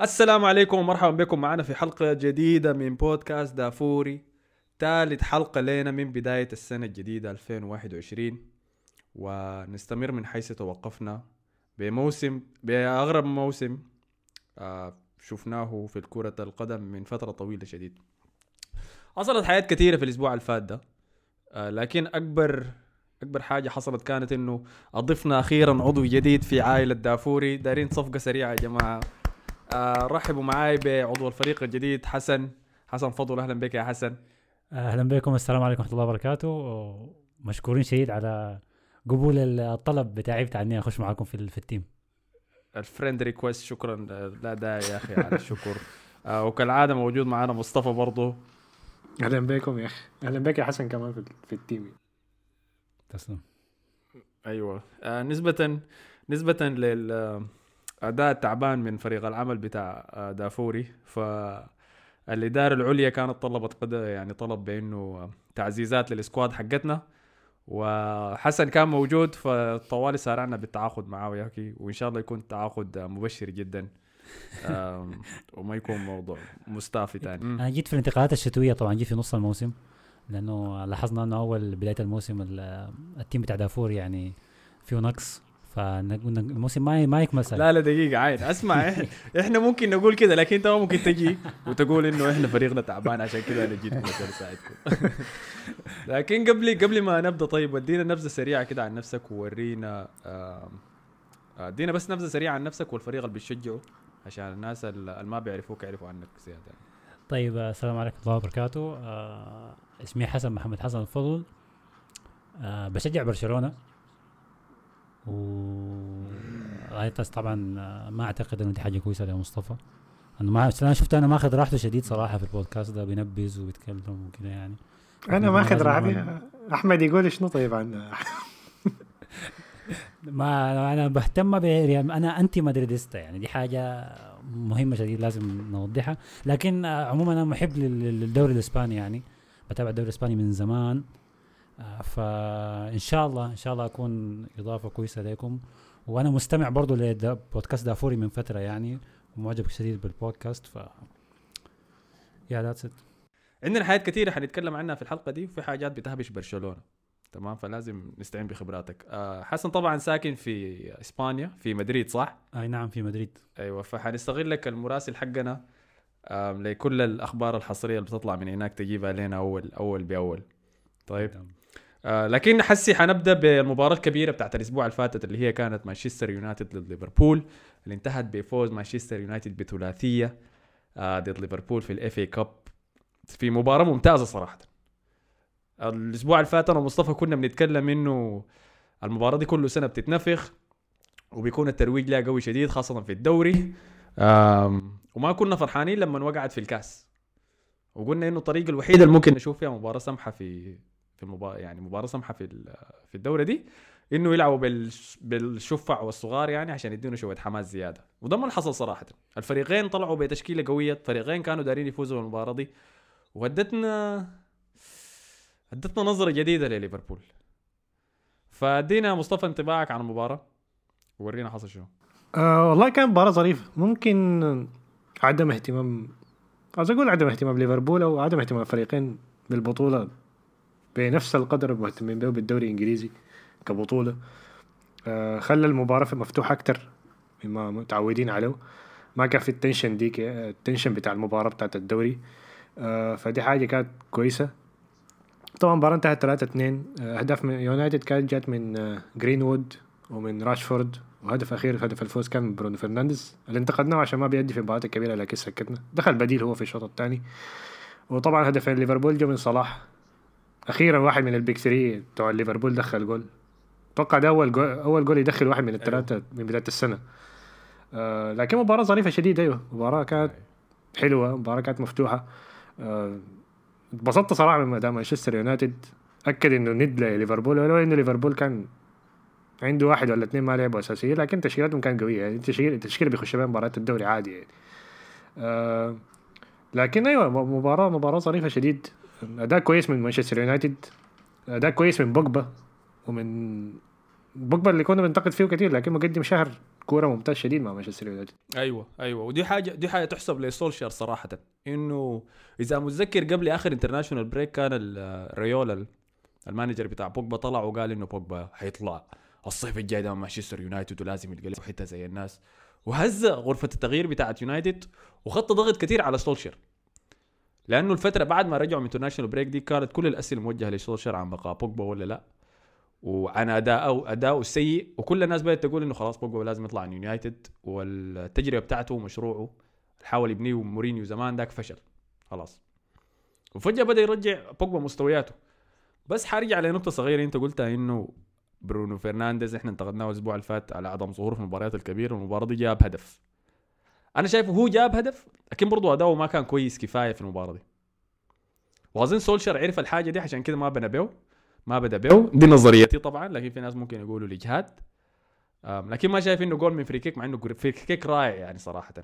السلام عليكم ومرحبا بكم. معنا في حلقة جديدة من بودكاست دافوري. ثالث حلقة لنا من بداية السنة الجديدة 2021 ونستمر من حيث توقفنا بموسم بأغرب موسم آه شفناه في كرة القدم من فترة طويلة شديد. حصلت حاجات كثيرة في الأسبوع الفات ده. آه لكن أكبر أكبر حاجة حصلت كانت إنه أضفنا أخيرا عضو جديد في عائلة دافوري. دارين صفقة سريعة يا جماعة. آه رحبوا معاي بعضو الفريق الجديد حسن. حسن فضل أهلا بك يا حسن. أهلا بكم. السلام عليكم ورحمة الله وبركاته. مشكورين شديد على قبول الطلب بتاعي بتاع إني أخش معاكم في, في التيم. الفريند ريكوست شكرا. لا داعي يا أخي على الشكر. آه وكالعادة موجود معنا مصطفى برضه أهلا بكم يا أخي. أهلا بك يا حسن كمان في, في ال team. تسلم. أيوه. آه نسبة نسبة للاداء التعبان من فريق العمل بتاع آه دافوري. ف الإدارة العليا كانت طلبت قد يعني طلب بأنه تعزيزات للسكواد حقتنا. وحسن كان موجود فطوالي سارعنا بالتعاقد معاه وياكي وإن شاء الله يكون تعاقد مبشر جدا. وما يكون موضوع مستافي ثاني أنا جيت في الانتقالات الشتوية طبعا جيت في نص الموسم لأنه لاحظنا إنه أول بداية الموسم التيم بتاع دافور يعني فيه نقص. فالموسم ما ما يكمل سنه لا لا دقيقة عايد اسمع إحنا ممكن نقول كده لكن أنت ممكن تجي وتقول إنه إحنا فريقنا تعبان عشان كده أنا جيتكم عشان اساعدكم لكن قبل قبل ما نبدأ طيب ودينا نبذة سريعة كده عن نفسك وورينا ادينا بس نبذة سريعة عن نفسك والفريق اللي بتشجعه عشان الناس اللي ما بيعرفوك يعرفوا عنك زيادة. طيب السلام عليكم ورحمة الله وبركاته. آه اسمي حسن محمد حسن الفضل. آه بشجع برشلونة. و طبعا ما أعتقد إنه دي حاجة كويسة لمصطفى. انه ما أنا شفت أنا ماخذ راحته شديد صراحة في البودكاست ده بينبز وبيتكلم وكذا يعني. أنا ماخذ راحتي. أحمد يقول شنو طيب عن ما أنا بهتم أنا انتي مدريديستا يعني دي حاجة مهمة شديد لازم نوضحها. لكن عموما أنا محب للدوري الإسباني يعني. بتابع الدوري الإسباني من زمان. فإن شاء الله إن شاء الله أكون إضافة كويسة لكم وأنا مستمع برضو لبودكاست دافوري من فترة يعني ومعجب شديد بالبودكاست ف يا ذاتس ات عندنا حاجات كثيره حنتكلم عنها في الحلقة دي وفي حاجات بتهبش برشلونة. تمام؟ فلازم نستعين بخبراتك. أه حسن طبعا ساكن في إسبانيا في مدريد صح؟ أي نعم في مدريد. أيوه فحنستغل لك المراسل حقنا أه لكل الأخبار الحصرية اللي بتطلع من هناك تجيبها لنا أول أول بأول. طيب. آه لكن حسي حنبدأ بالمباراة الكبيرة بتاعت الأسبوع اللي فاتت اللي هي كانت مانشستر يونايتد ضد ليفربول اللي انتهت بفوز مانشستر يونايتد بثلاثية آه ضد ليفربول في ال FA Cup. في مباراة ممتازة صراحة. الأسبوع اللي فات أنا ومصطفى كنا بنتكلم إنه المباراة دي كل سنة بتتنفخ وبيكون الترويج لها قوي شديد خاصة في الدوري. وما كنا فرحانين لما وقعت في الكأس. وقلنا إنه الطريقة الوحيده اللي ممكن نشوف فيها مباراة سمحة في في المباراة يعني مباراة سمحة في في الدورة دي إنه يلعبوا بالشفع والصغار يعني عشان يدينوا شوية حماس زيادة. وده ما حصل صراحة. الفريقين طلعوا بتشكيلة قوية فريقين كانوا دارين يفوزوا بالمباراة دي. وهدتنا هدتنا نظرة جديدة لليفربول. فأدينا مصطفى انطباعك عن المباراة. وورينا حصل شنو. آه والله كان مباراة ظريفة. ممكن عدم اهتمام عايز أقول عدم اهتمام ليفربول أو عدم اهتمام الفريقين بالبطولة. بنفس القدر المهتمين به بالدوري الإنجليزي كبطولة. آه خلى المباراة مفتوحة أكتر مما متعودين عليه. ما كان في ال tension ديك ال tension بتاع المباراة بتاعت الدوري. آه فدي حاجة كانت كويسة. طبعا المباراه انتهت 3 2 اهداف من يونايتد كانت جات من آه جرين وود ومن راشفورد وهدف أخير هدف الفوز كان من برونو فرنانديز. اللي انتقدناه عشان ما بيدي في المباريات الكبيره لكن سكتنا. دخل بديل هو في الشوط الثاني. وطبعا هدفين ليفربول جو من صلاح أخيرا واحد من ال big 3 بتوع ليفربول دخل جول. أتوقع ده أول جول أول جول يدخل واحد من الثلاثه أيوه. من بداية السنة. آه لكن مباراة ظريفة شديد أيوه. مباراة كانت حلوة مباراة كانت مفتوحة. اتبسطت آه صراحة من مدام مانشستر يونايتد. أكد إنه ند لليفربول ولو إنه ليفربول كان عنده واحد ولا اثنين ما لعبوا اساسيين لكن تشكيلتهم كانت قوية. يعني التشكيلة التشكيله بيخش بها مباريات الدوري عادي يعني. آه لكن أيوه مباراة مباراة ظريفة شديد. اداء كويس من مانشستر يونايتد اداء كويس من بوجبا ومن بوجبا اللي كنا بننتقد فيه كثير لكن مقدم شهر كورة ممتاز شديد مع مانشستر يونايتد. أيوه أيوه. ودي حاجة دي حاجة تحسب لسولشير صراحة. إنه إذا متذكر قبل آخر international break كان ال- الريولا ال manager بتاع بوجبا طلع وقال إنه بوجبا حيطلع الصيف الجاي ده مانشستر يونايتد ولازم يلقى حتة زي الناس. وهز غرفة التغيير بتاعت يونايتد وخت ضغط كثير على سولشير. لأنه الفترة بعد ما رجعوا من international break دي كانت كل الأسئلة موجهة لسولشير عن بقاء بوجبا ولا لا؟ وعن اداءه أداؤه السيء وكل الناس بدأت تقول إنه خلاص بوجبا لازم يطلع عن يونايتد والتجربة بتاعته ومشروعه حاول يبنيه مورينيو زمان ذاك فشل. خلاص. وفجأة بدأ يرجع بوجبا مستوياته. بس حارجع لنقطة صغيرة أنت قلتها إنه برونو فرنانديز إحنا انتقدناه الأسبوع اللي فات على عدم ظهوره في المباريات الكبيرة والمباراة دي جاب هدف. أنا شايفه هو جاب هدف لكن برضه أداؤه ما كان كويس كفاية في المباراة دي. وأظن سولشر عرف الحاجة دي عشان كده ما بنى بيه ما بدا بيه دي نظريتي طبعا لكن في ناس ممكن يقولوا الاجهاد لكن ما شايف إنه جول من free kick مع إنه free kick رائع يعني صراحة.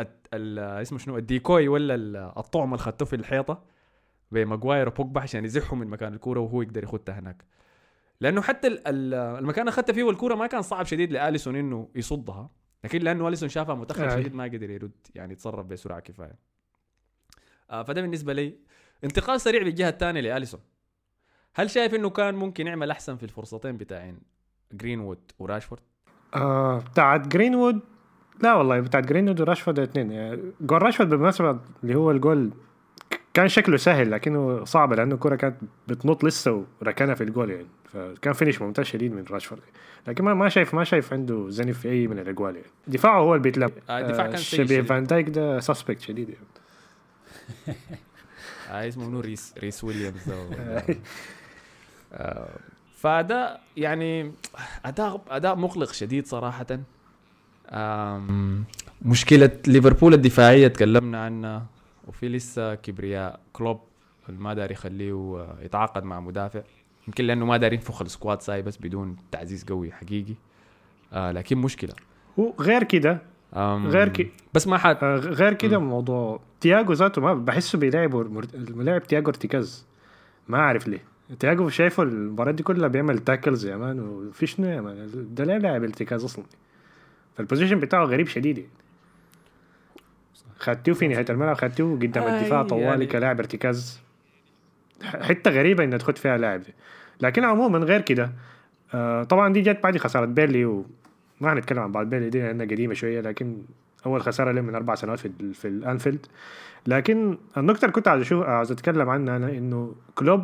الت- ال- اسمه شنو ال decoy ولا ال- الطعم اللي خدته في الحيطة بين ماجواير وبوجبا عشان يزحوا من مكان الكورة وهو يقدر يخدها هناك. لأنه حتى ال- ال- المكان اللي اخذتها فيه الكوره ما كان صعب شديد لآليسون إنه يصدها. لكن لأنه آليسون شافها متأخر أي. شديد ما قدر يرد يعني يتصرف بسرعة كفاية. آه فده بالنسبة لي انتقال سريع بالجهة الثانية لآليسون. هل شايف إنه كان ممكن يعمل أحسن في الفرصتين بتاعين جرينوود وراشفورد؟ آه بتاعت جرينوود لا والله بتاعت جرينوود وراشفورد الاثنين. يعني جول راشفورد بالمناسبة اللي هو الجول كان شكله سهل لكنه صعب لأنه الكرة كانت بتنط لسه وركنها في الجول يعني. فكان finish ممتاز شديد من راشفورد. لكن ما ما شايف ما شايف عنده زنف في أي من الأجوال يعني. دفاعه هو اللي بيتلعب آه، الدفاع كان سيء شبيه. فان دايك ده suspect شديد يعني. آه اسمه منو؟ ريس ريس ويليامز آه. فده يعني اداء أداء مقلق شديد صراحة. مشكلة ليفربول الدفاعية تكلمنا عنها. وفي لسه كبرياء كلوب ما داري يخليه يتعاقد مع مدافع. يمكن لأنه ما داري ينفخ ال squad ساي بس بدون تعزيز قوي حقيقي. آه لكن مشكلة. وغير كده غير كي- بس ما حد آه، غير كده موضوع تياجو ذاته ما بحسه بيلعب الملاعب تياجو ارتكاز ما أعرف ليه. تياجو شايفه المباراة دي كلها بيعمل tackles يا man وفي شنو يا man. ده لا لاعب ارتكاز أصلا. فال position بتاعه غريب شديد يعني. خدتوه في نهاية الملعب خدتوه قدام آه، الدفاع طوالي يعني- كلاعب ارتكاز. حتة غريبة إنها تخد فيها لاعب دي. لكن عموما غير كده آه طبعا دي جت بعد خسارة بيرنلي وما هنتكلم عن بعض بيرنلي دي لأنها قديمة شوية لكن أول خسارة له من أربع سنوات في في الأنفيلد. لكن النقطة اللي كنت عايز أشوف عايز أتكلم عنها أنا إنه كلوب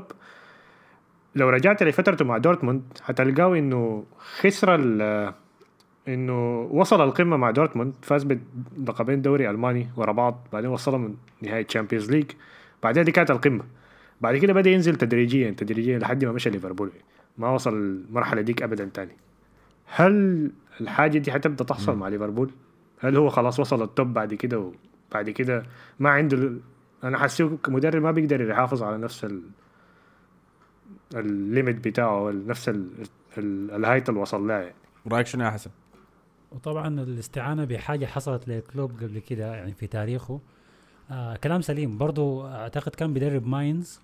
لو رجعت لفترته مع دورتموند هتلقاه إنه خسر ال- إنه وصل القمة مع دورتموند فاز بلقبين دوري ألماني ورا بعض بعدين وصلهم نهايه تشامبيونز ليج بعدين دي كانت القمة. بعد كده بدأ ينزل تدريجيا تدريجيا لحد ما مشى ليفربول. ما وصل المرحلة ديك ابدا تاني. هل الحاجة دي حتبدأ تحصل مع ليفربول؟ هل هو خلاص وصل ال top بعد كده وبعد كده ما عنده أنا حاسه كمدرب ما بيقدر يحافظ على نفس ال ال limit بتاعه أو نفس ال- ال- ال height اللي وصل لها يعني. رأيك شنو يا حسن؟ وطبعا الاستعانة بحاجة حصلت لكلوب قبل كده يعني في تاريخه. آه كلام سليم. برضو أعتقد كان بيدرب ماينز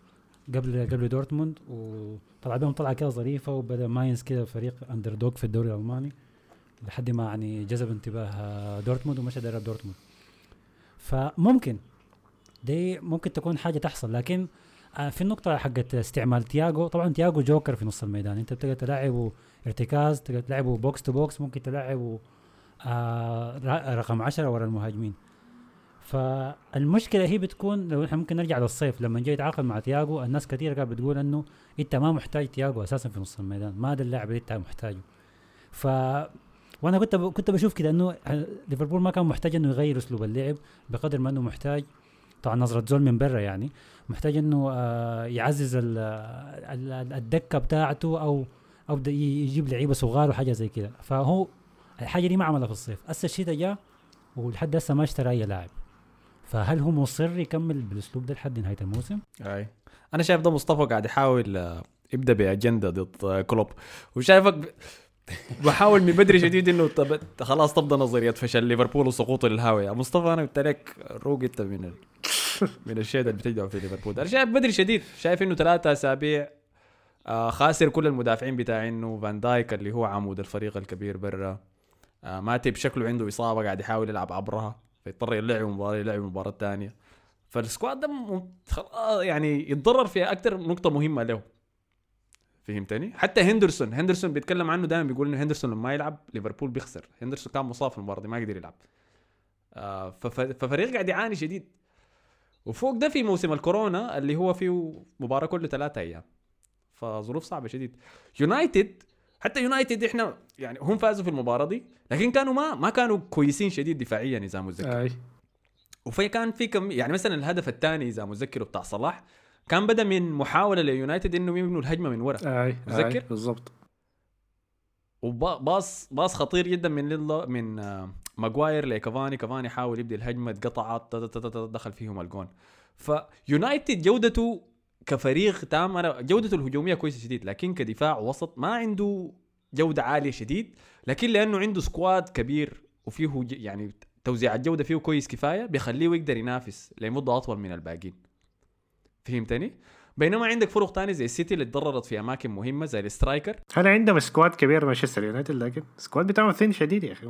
قبل قبل دورتموند وطلع بهم طلعة كده ظريفة وبدأ ماينز كده فريق underdog في الدوري الألماني لحد ما يعني جذب انتباه آه، دورتموند ومشى درب دورتموند. فممكن دي ممكن تكون حاجة تحصل. لكن آه، في النقطة حقت استعمال تياجو طبعا تياجو جوكر في نص الميدان. انت بتقدر تلعبه ارتكاز تقدر تلعبه box to box ممكن تلعبه آه رقم 10 ورا المهاجمين. فالمشكلة هي بتكون لو إحنا ممكن نرجع للصيف لما جاي يتعاقد مع تياجو الناس كثير كانت بتقول إنه أنت ما محتاج تياجو أساسا في نص الميدان ما ده اللاعب اللي أنت محتاجه. ف وأنا كنت ب... كنت بشوف كده إنه ليفربول ما كان محتاج إنه يغير أسلوب اللعب بقدر ما إنه محتاج طبعا نظرة زول من برا يعني محتاج إنه آه يعزز ال... ال- ال- الدكة بتاعته أو أو يجيب لعيبة صغار وحاجة زي كده. فهو الحاجة دي ما عملها في الصيف. هسه الشتاء جاء ولحد هسه ما اشترى أي لاعب. فهل هو مصر يكمل بالأسلوب ده لحد نهاية الموسم؟ أي. أنا شايف ده مصطفى قاعد يحاول آه، يبدأ بأجندة ضد آه، كلوب. وشايفك ب... بحاول من بدري شديد إنه طب خلاص تبدا نظريه فشل ليفربول وسقوطه للهاويه يا مصطفى أنا قلت لك روق أنت من ال... من الشيء اللي بتجدعه في ليفربول. أنا شايف بدري شديد. شايف إنه ثلاثة أسابيع آه خاسر كل المدافعين بتاعينه فان دايك اللي هو عمود الفريق الكبير برا. آه ماتب شكله عنده إصابة قاعد يحاول يلعب عبرها فيضطر يلعب مباراة يلعب مباراة ثانية. فالسكواد ده خلاص يعني يتضرر فيها أكثر نقطة مهمة له. فهمتني؟ حتى هندرسون هندرسون بيتكلم عنه دائما بيقول إنه هندرسون لما يلعب ليفربول بيخسر. هندرسون كان مصاب في المباراة دي ما قدر يلعب. آه فف- ففريق قاعد يعاني شديد. وفوق ده في موسم الكورونا اللي هو فيه مباراة كل ثلاثة أيام. فظروف صعبة شديد. يونايتد حتى يونايتد إحنا يعني هم فازوا في المباراة دي لكن كانوا ما ما كانوا كويسين شديد دفاعيا إذا متذكر. أي. وفي كان في كم يعني مثلا الهدف الثاني إذا متذكره بتاع صلاح كان بدأ من محاولة ليونايتد إنهم يبنوا الهجمة من ورا. أي متذكر؟ بالضبط. و pass pass خطير جدا من ليلا من آه، ماجواير لكافاني. كافاني حاول يبدأ الهجمة اتقطعت دخل فيهم الجون. فيونايتد جودته كفريق تام أنا جودته الهجومية كويسة شديد لكن كدفاع وسط ما عنده جودة عالية شديد لكن لأنه عنده squad كبير وفيه يعني توزيع الجوده فيه كويس كفاية بيخليه يقدر ينافس لمده أطول من الباقيين. فهمتني؟ بينما عندك فرق تانية زي السيتي اللي تضررت في أماكن مهمة زي ال striker. هل عندهم squad كبير مانشستر يونايتد؟ لكن squad بتاعهم thin شديد يا أخي.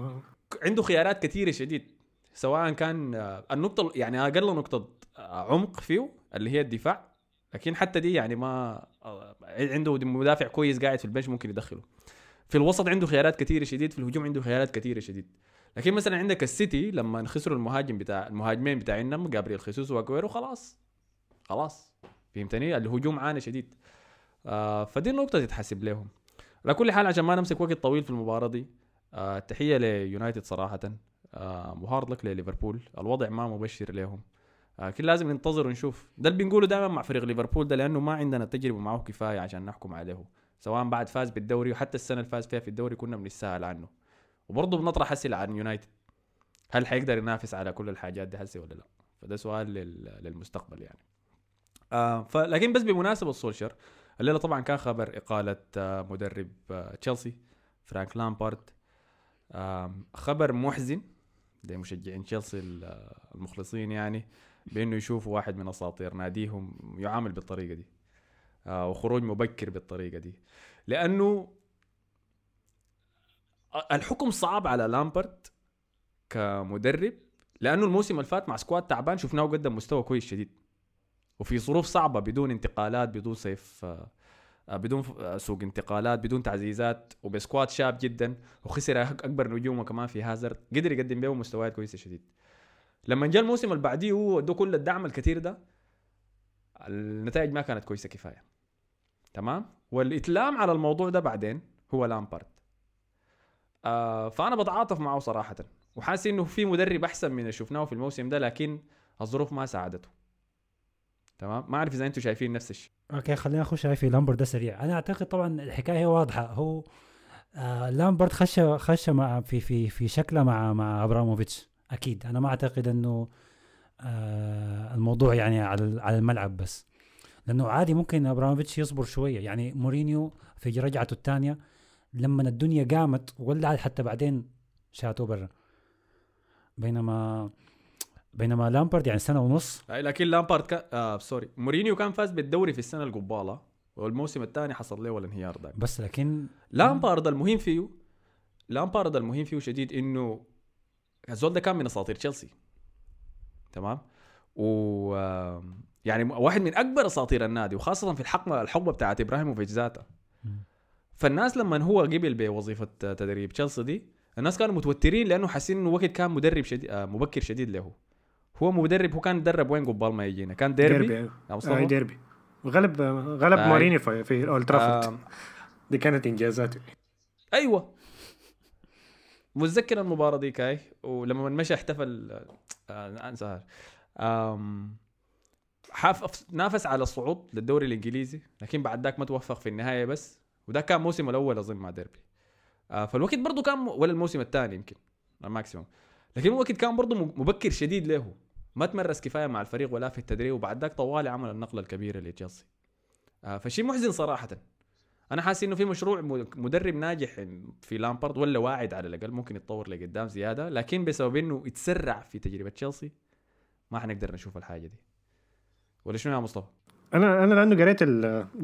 عنده خيارات كثيرة شديد سواء كان آه، النقطة يعني أقل نقطة آه، عمق فيه اللي هي الدفاع لكن حتى دي يعني ما عنده مدافع كويس قاعد في ال bench ممكن يدخله. في الوسط عنده خيارات كثيره شديد في الهجوم عنده خيارات كثيره شديد. لكن مثلا عندك السيتي لما خسروا المهاجم بتاع المهاجمين بتاعنا جابريل خيسوس واجويرو خلاص. خلاص. فهمتني؟ الهجوم عانى شديد. آه فدي النقطه تتحسب لهم. على كل حال عشان ما نمسك وقت طويل في المباراة دي آه تحية ليونايتد صراحة. آه و hard luck لليفربول. الوضع ما مبشر لهم. لكن لازم ننتظر ونشوف. ده اللي بنقوله دائما مع فريق ليفربول ده لأنه ما عندنا تجربة معه كفاية عشان نحكم عليه سواء بعد فاز بالدوري وحتى السنة اللي فاز فيها في الدوري كنا بنتساءل عنه. وبرضه بنطرح أسئلة عن يونايتد. هل حيقدر ينافس على كل الحاجات دي هسه ولا لا؟ فده سؤال لل- للمستقبل يعني. آه فلكن بس بمناسبة سولشر الليلة طبعا كان خبر إقالة آه مدرب آه تشيلسي فرانك لامبارد. آم، خبر محزن لمشجعين تشيلسي ال- المخلصين يعني. بأنه يشوفوا واحد من أساطير ناديهم يعامل بالطريقة دي آه وخروج مبكر بالطريقة دي. لأنه الحكم صعب على لامبارد كمدرب لأنه الموسم اللي فات مع squad تعبان شفناه قدم مستوى كويس شديد. وفي ظروف صعبة بدون انتقالات بدون صيف آه، بدون آه، سوق انتقالات بدون تعزيزات وب squad شاب جدا وخسر أكبر نجومه كمان في هازارد. قدر يقدم بيه مستويات كويسة شديد. لما جاء الموسم اللي بعديه هو كل الدعم الكثير ده النتائج ما كانت كويسة كفاية. تمام؟ واللي اتلام على الموضوع ده بعدين هو لامبارد. آه فأنا بتعاطف معه صراحة وحاسس إنه في مدرب أحسن من اللي شفناه في الموسم ده لكن الظروف ما ساعدته. تمام؟ ما أعرف إذا أنتم شايفين نفس الشيء. okay خلينا نخش في لامبرد ده سريع. أنا أعتقد طبعا الحكاية واضحة. هو آه لامبرد خش خش مع في في في شكله مع مع أبراموفيتش. أكيد. أنا ما أعتقد إنه آه الموضوع يعني على على الملعب بس. لأنه عادي ممكن ابراموفيتش يصبر شوية. يعني مورينيو في رجعته الثانية لما الدنيا قامت ولعت حتى بعدين شاتوه برا. بينما بينما لامبرد يعني سنة ونص. لكن لامبارد كان آه sorry. مورينيو كان فاز بالدوري في السنة القبالة والموسم الثاني حصل له الانهيار ده. بس لكن لامبارد المهم فيه لامبارد المهم فيه شديد إنه الزول ده كان من أساطير تشيلسي. تمام؟ و يعني واحد من أكبر أساطير النادي وخاصة في الحقبة الحقبة بتاعت إبراهيموفيتش ذاته. فالناس لما هو قبل بوظيفة تدريب تشيلسي دي الناس كانوا متوترين لأنه حاسين إنه وقت كان مدرب شديد آه، مبكر شديد له. هو مدرب هو كان يدرب وين قبال ما يجينا؟ كان ديربي, ديربي مصطفى؟ اي ديربي. غلب غلب. مورينيو في, في اولد ترافورد دي كانت إنجازاته. أيوه. متذكر المباراة دي كاي؟ ولما مشى احتفل آه انسى حاف نافس على الصعود للدوري الإنجليزي لكن بعد ذاك ما توفق في النهاية بس. وده كان موسمه الأول أظن مع ديربي. آه فالوقت برضه كان ولا الموسم الثاني يمكن ال maximum لكن الوقت كان برضه مبكر شديد له. ما تمرس كفاية مع الفريق ولا في التدريب وبعد ذاك طوالي عمل النقلة الكبيرة لتشيلسي. آه فشيء محزن صراحة. أنا حاسس إنه في مشروع مدرب ناجح في لامبارد ولا واعد على الأقل ممكن يتطور لقدام زيادة لكن بسبب إنه يتسرع في تجربة تشيلسي ما حنقدر نشوف الحاجة دي. ولا شنو يا مصطفى؟ أنا أنا لأنه قريت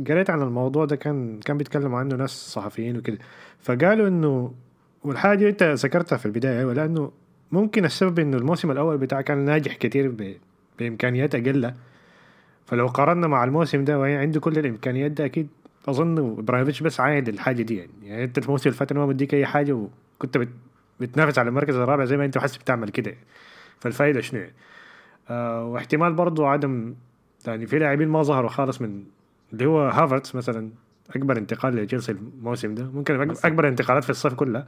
قريت عن الموضوع ده كان كان بيتكلموا عنه ناس صحفيين وكده. فقالوا إنه والحاجة أنت ذكرتها في البداية أيوه لأنه ممكن السبب إنه الموسم الأول بتاعه كان ناجح كتير ب... بإمكانيات أقل. فلو قارنا مع الموسم ده وهي عنده كل الإمكانيات ده أكيد أظن إبراهيموفيتش بس عايد الحاجة دي يعني يعني أنت الموسم اللي فات ما مديك أي حاجة وكنت بت... بتنافس على المركز الرابع زي ما أنت حاسس بتعمل كده فالفائده شنو يعني؟ آه واحتمال برضو عدم يعني في لاعبين ما ظهروا خالص من اللي هو هافرتس مثلا أكبر انتقال لتشيلسي الموسم ده ممكن. أكبر انتقالات في الصيف كلها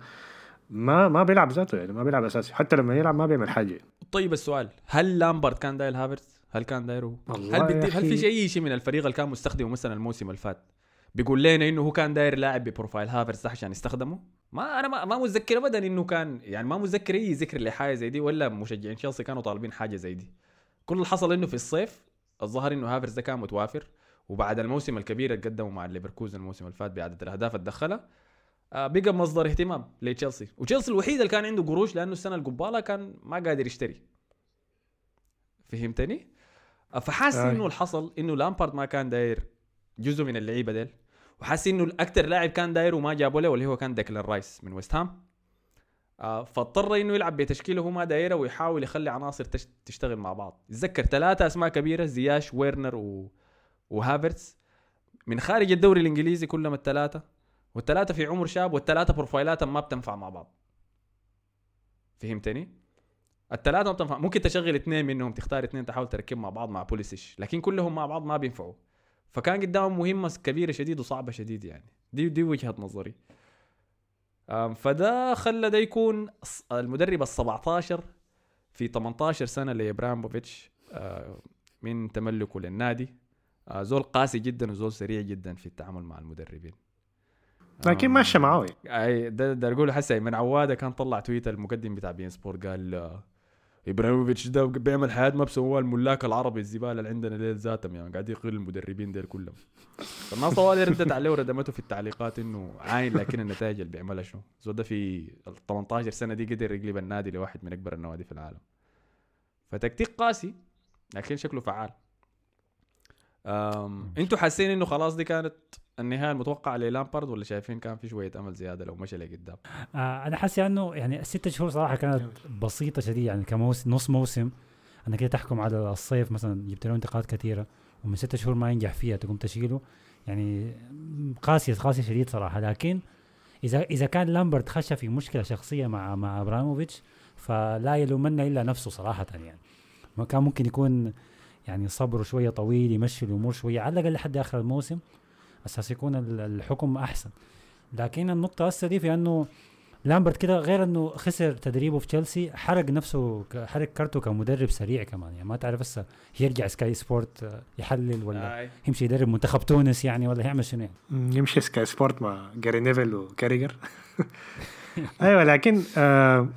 ما ما بيلعب ذاته يعني ما بيلعب أساسي حتى لما يلعب ما بيعمل حاجة طيب السؤال هل لامبرد كان داير هافرتز؟ هل كان دايره؟ هل بدي هل في. شيء شيء من الفريق اللي كان مستخدمه مثلا الموسم اللي فات بيقول لنا إنه هو كان داير لاعب ب profile هافرتز ده عشان يستخدمه؟ ما أنا ما, ما متذكر ابدا إنه كان يعني ما متذكر أي ذكر لحاجة زي دي ولا مشجعين تشيلسي كانوا طالبين حاجة زي دي. كل اللي حصل إنه في الصيف الظاهر إنه هافرتز ده كان متوافر وبعد الموسم الكبير اللي قدمه مع ليفركوزن الموسم اللي فات بعدد الأهداف اللي دخلها آه، بقى مصدر اهتمام لتشيلسي وتشيلسي الوحيد اللي كان عنده قروش لأنه السنة القبالة كان ما قادر يشتري فهمتني؟ آه، فحاسس. إنه الحصل إنه لامبارد ما كان داير جزء من اللعيبة ديل وحاسس إنه الاكثر لاعب كان داير وما جابوا له واللي هو كان ديكلان رايس من ويست هام. آه، فاضطر إنه يلعب بتشكيلة هو ما دايرة ويحاول يخلي عناصر تش- تشتغل مع بعض. تذكر ثلاثة أسماء كبيرة زياش ويرنر و... وهافرتس. من خارج الدوري الإنجليزي كلهم الثلاثة. والثلاثة في عمر شاب والثلاثة بروفايلاتهم ما بتنفع مع بعض. فهمتني؟ الثلاثة ما بتنفع. ممكن تشغل اثنين منهم تختار اثنين تحاول تركب مع بعض مع بوليسيش لكن كلهم مع بعض ما بينفعوا. فكان قدامهم مهمة كبيرة شديد وصعبة شديد يعني. دي دي وجهة نظري. فده خلى ده يكون المدرب ال 17 في 18 سنة لإبراموفيتش آه، من تملكه للنادي. آه، زول قاسي جدا وزول سريع جدا في التعامل مع المدربين. لكن معاه يعني. أي ده ده أقول حسي من عوادة كان طلع tweet المقدم بتاع beIN Sport قال آه، إبراهيموفيتش ده بيعمل حاجات ما بسووها الملاك العربي الزبالة اللي عندنا ديل ذاتهم يعني قاعد يقيل المدربين ديل كلهم. فالناس طوالي ردت عليه وردمته في التعليقات إنه عاين لكن النتائج اللي بيعملها شنو؟ زول ده في ال 18 سنة دي قدر يقلب النادي لواحد من أكبر النوادي في العالم. فتكتيك قاسي لكن شكله فعال. أنتوا حاسين انه خلاص دي كانت النهاية المتوقعة للامبارد ولا شايفين كان في شوية أمل زيادة لو مشى لقدام؟ آه أنا حاسس إنه يعني الست شهور صراحة كانت بسيطة شديد يعني كموسم نص موسم أنا كده تحكم على الصيف مثلا جبت له انتقادات كثيره ومن ست شهور ما ينجح فيها تقوم تشيله يعني قاسية قاسية شديد صراحة. لكن إذا إذا كان لامبرت خش في مشكلة شخصية مع مع ابراموفيتش فلا يلومن إلا نفسه صراحة يعني. كان ممكن يكون يعني صبره شوية طويل يمشي الأمور شوية على الأقل لحد آخر الموسم أساس يكون ال- الحكم أحسن لكن النقطة هسه دي في إنه لامبرت كده غير إنه خسر تدريبه في تشيلسي حرق نفسه حرق كارته كمدرب سريع كمان يعني ما تعرف هسه يرجع Sky Sport آه، يحلل ولا آي. يمشي يدرب منتخب تونس يعني ولا يعمل شنو يعني. يمشي Sky Sport مع جاري نيفل وكاريجر أيوه لكن آه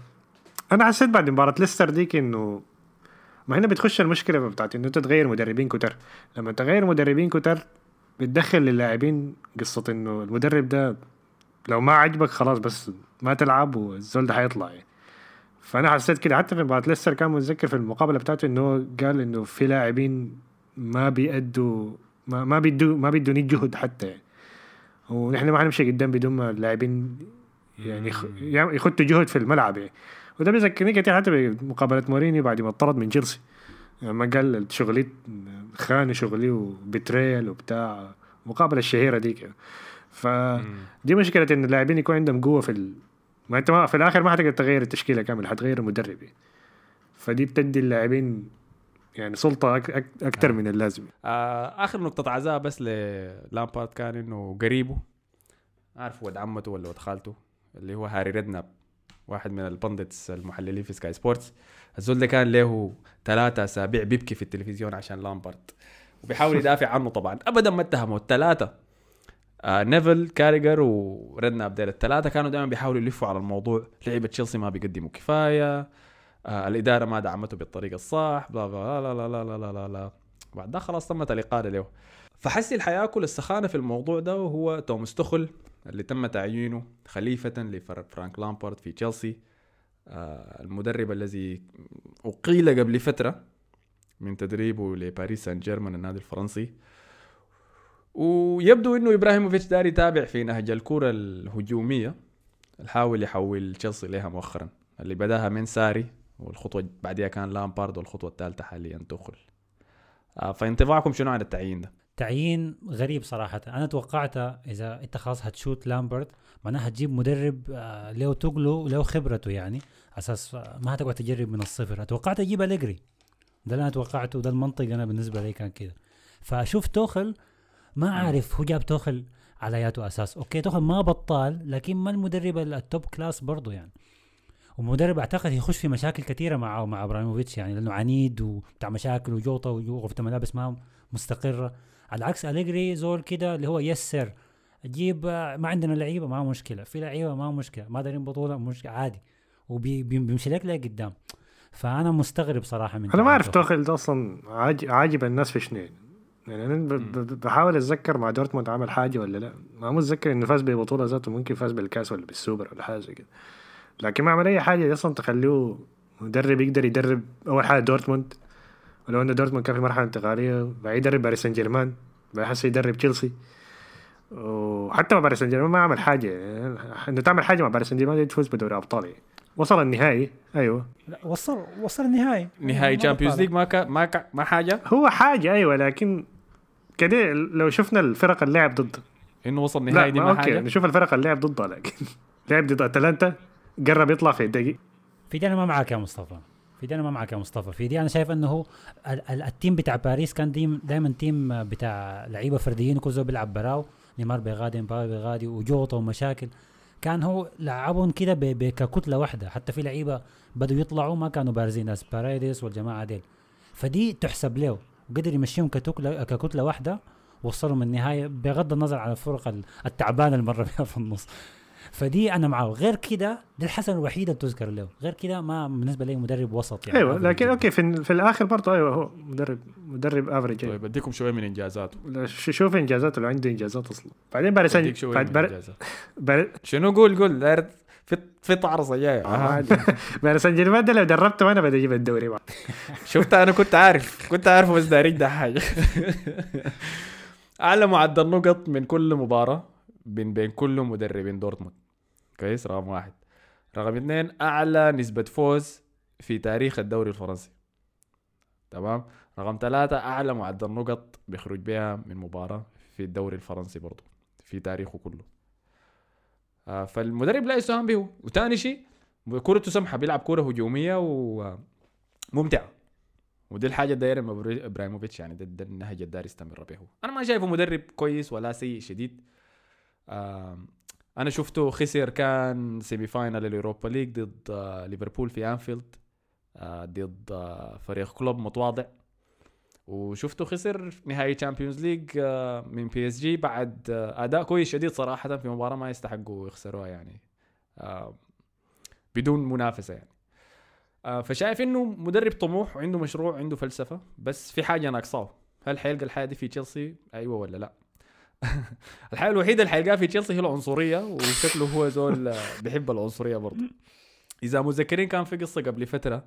أنا حسيت بعد مباراة ليستر ديك إنه ما هنا بتخش المشكلة بتاعت إنه انت تغير مدربين كتر لما تغير مدربين كتر بتدخل للاعبين قصة إنه المدرب ده لو ما عجبك خلاص بس ما تلعب والزول ده حيطلع يعني. فأنا حسيت كده حتى في مباراه ليستر كان متذكر في المقابلة بتاعته إنه قال إنه في لاعبين ما بيأدوا ما ما بيدوا ما بيدوا جهد حتى يعني. ونحن ما حنمشي قدام بدون ما اللاعبين يعني يخ- يخطوا جهد في الملعب يعني وده بيذكرني كتير حتى بمقابلة مورينيو بعد ما طرد من تشيلسي لما قال شغلي خان شغلي وبتريل وبتاع المقابله الشهيرة ديك يعني. فدي مشكلة إن اللاعبين يكون عندهم قوة في ال... ما أنت ما في الآخر ما حتقدر تغير التشكيلة كاملة حتغير المدرب يعني. فدي بتدي اللاعبين يعني سلطة. أكثر من اللازم آه آخر نقطة عزاء بس للامبارد كان إنه قريبه عارف ولد عمته ولا ولد خالته اللي هو هاري ريدناب واحد من ال pundits المحللين في Sky Sports. الزول ده كان له ثلاثة أسابيع بيبكي في التلفزيون عشان لامبارد وبيحاول يدافع عنه طبعا. ابدا ما اتهمه. الثلاثه آه نيفل كاريجر وريدناب ديل. الثلاثه كانوا دائما بيحاولوا يلفوا على الموضوع. لعيبة تشيلسي ما بيقدموا كفاية. آه الإدارة ما دعمته بالطريقة الصح. بلا بلا لا لا لا لا لا لا, لا. بعد ده خلاص تمت الإقالة له. فحسي اللي حياكل السخانة في الموضوع ده وهو توماس توخل اللي تم تعيينه خليفة لفرانك لامبارد في تشيلسي. آه المدرب الذي أقيل قبل فترة من تدريبه لباريس سان جيرمان النادي الفرنسي. ويبدو إنه إبراهيموفيتش داري يتابع في نهج الكرة الهجومية الحاول يحول تشيلسي لها مؤخرا. اللي بداها من ساري والخطوة بعدها كان لامبارد والخطوة الثالثة حاليا تخل آه فانطباعكم شنو عن التعيين ده؟ تعيين غريب صراحة. أنا توقعت إذا أنت خلاص هتشوت لامبرت معناها هتجيب مدرب له تقله له خبرته يعني أساس ما هتقعد تجرب من الصفر. توقعت يجيب أليجري. ده اللي أنا توقعته ده المنطق أنا بالنسبة لي كان كده. فأشوف توخل ما عارف هو جاب توخل على ياتو أساس. okay توخل ما بطال لكن ما المدرب ال- ال top class برضه يعني. ومدرب أعتقد يخش في مشاكل كثيرة معه مع إبراهيموفيتش يعني لأنه عنيد وبتاع مشاكل وجوطة وغرفه ملابس ما مستقرة. على عكس أليجري زول كده اللي هو يسر جيب ما عندنا لعيبة ما مشكلة. في لعيبة ما مشكلة ما دارين بطولة مشكله عادي. وبيمشي لك لقدام فأنا مستغرب صراحة من أنا ما أعرف توخيل. أصلا عاج- عاجب الناس في شنو يعني أنا بحاول أتذكر مع دورتموند عمل حاجة ولا لا. ما متذكر إنه فاز ببطولة ذاته ممكن فاز بالكأس ولا بالسوبر ولا حاجة زي كده. لكن ما عمل أي حاجة أصلا تخليه مدرب يقدر يدرب أول حاجة دورتموند. ولو أن دورتموند كان في مرحلة انتقالية بعد يدرب باريس سان جيرمان بعد هسه يدرب تشيلسي. وحتى مع باريس سان جيرمان ما عمل حاجة. يعني إنه تعمل حاجة مع باريس سان جيرمان تفوز بدوري ابطال يعني. وصل النهائي. أيوه. لا، وصل وصل النهائي. نهائي Champions. League ما كا ما كا ما حاجة؟ هو حاجة أيوه لكن كده لو شفنا الفرق اللي لعب ضد. إنه وصل نهائي دي ما ما okay حاجة؟ نشوف الفرق اللي لعب ضدها لكن لعب ضد أتلانتا قرب يطلع في الدقيق في دي أنا ما معك يا مصطفى. في دي أنا ما معك يا مصطفى. في دي أنا شايف إنه ال team بتاع باريس كان دائما team بتاع لعيبة فرديين وكل زول بيلعب براو. نيمار بيغادي مبابي بيغادي وجوطه ومشاكل. كان هو لعبهم كده ككتله واحدة. حتى في لعيبة بدوا يطلعوا ما كانوا بارزين. ناس باريدس والجماعة ديل. فدي تحسب له. وقدر يمشيهم كتكله ككتلة واحدة وصلهم النهاية. بغض النظر عن الفرق ال- التعبانة اللي مر بها في النص. فدي أنا معه. غير كده دي الحسنة الوحيدة اللي تذكر له. غير كده ما بالنسبة لي مدرب وسط يعني. أيوه لكن جداً. okay في, في الآخر برضه أيوه هو مدرب مدرب average طيب اديكم شوية من إنجازاته. شوف إنجازاته؟ لو عنده إنجازات أصلا. بعدين باريس بعد بار- إنجازاته. بار- شنو؟ قول قول. داير في في طعرصه جاية آه،. باريس سان جيرمان ده لو دربته أنا بدي أجيب الدوري معه. شفت أنا كنت عارف. كنت عارفه بس داري ده حاجة. اعلى معدل نقط من كل مباراة بين بين كل مدربين دورتموند. كويس رقم واحد. رقم اثنين أعلى نسبة فوز في تاريخ الدوري الفرنسي. تمام؟ رقم ثلاثة أعلى معدل نقط بيخرج بها من مباراة في الدوري الفرنسي برضو في تاريخه كله. آه فالمدرب لا يستهان به. وثاني شيء كورته سمحة بيلعب كورة هجومية وممتعة. ودي من إبرا- إبراهيموفيتش يعني ده, ده النهج الداير يستمر به أنا ما شايفه مدرب كويس ولا سيء شديد. أنا شفته خسر كان semi final ال Europa League ضد آه، ليفربول في أنفيلد آه، ضد آه، فريق كلوب متواضع. وشفته خسر نهائي Champions League من بي اس جي بعد أداء كويس شديد صراحة في مباراة ما يستحقوا يخسروها يعني بدون منافسة يعني. فشايف إنه مدرب طموح وعنده مشروع وعنده فلسفة بس في حاجة ناقصاه. هل حيلقى الحاجة دي في تشيلسي أيوه ولا لا؟ الحاجة الوحيدة اللي حيلقاها في تشيلسي هي العنصرية وشكله هو زول بيحب العنصرية برضه. إذا متذكرين كان في قصة قبل فترة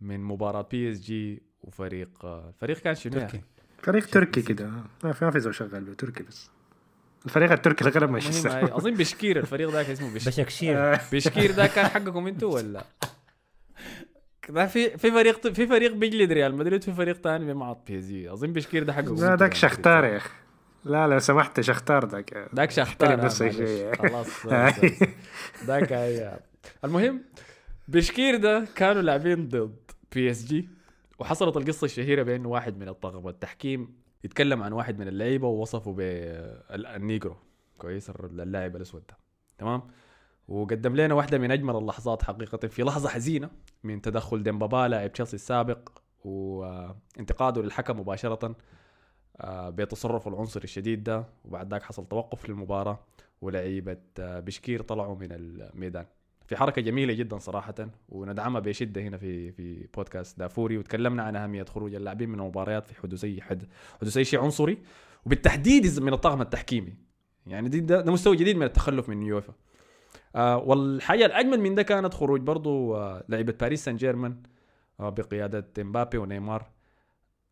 من مباراة بي اس جي وفريق الفريق كان شنو يعني؟ تركي فريق تركي كده. ما في ما في زول شغال له تركي بس. الفريق التركي اللي غلب مانشستر أظن بشكير الفريق ذاك اسمه بشكير بشكشير. آه، بشكير ده كان حقكم أنتوا ولا؟ ده في في فريق في فريق بيجلد ريال مدريد في فريق ثاني معط بي اس جي أظن بشكير ده حقكم لا داك يا شختار. يا أخي. لا لو سمحت شختار ذاك. داك شختار معلش. شوية. خلاص هي. المهم بشكير ده كانوا لاعبين ضد بي اس جي وحصلت القصة الشهيرة بانه واحد من الطاقم التحكيم يتكلم عن واحد من اللعيبة ووصفه بالنيجرو كويس اللاعب الأسود ده. تمام؟ وقدم لنا واحدة من أجمل اللحظات حقيقة في لحظة حزينة من تدخل ديمبابا لاعب تشيلسي السابق وانتقاده للحكم مباشرة. بتصرفه العنصري الشديد ده وبعد ذاك حصل توقف للمباراة ولعيبة آه، بشكير طلعوا من الميدان. في حركة جميلة جدا صراحة وندعمها بشدة هنا في في بودكاست دافوري وتكلمنا عن أهمية خروج اللاعبين من المباريات في حدوث اي حد حدوث اي شيء عنصري وبالتحديد من الطاقم التحكيمي. يعني دي ده, ده مستوى جديد من التخلف من يوفا آه والحاجة الأجمل من ده كانت خروج برضو آه لعيبة باريس سان جيرمان آه بقيادة إمبابي ونيمار.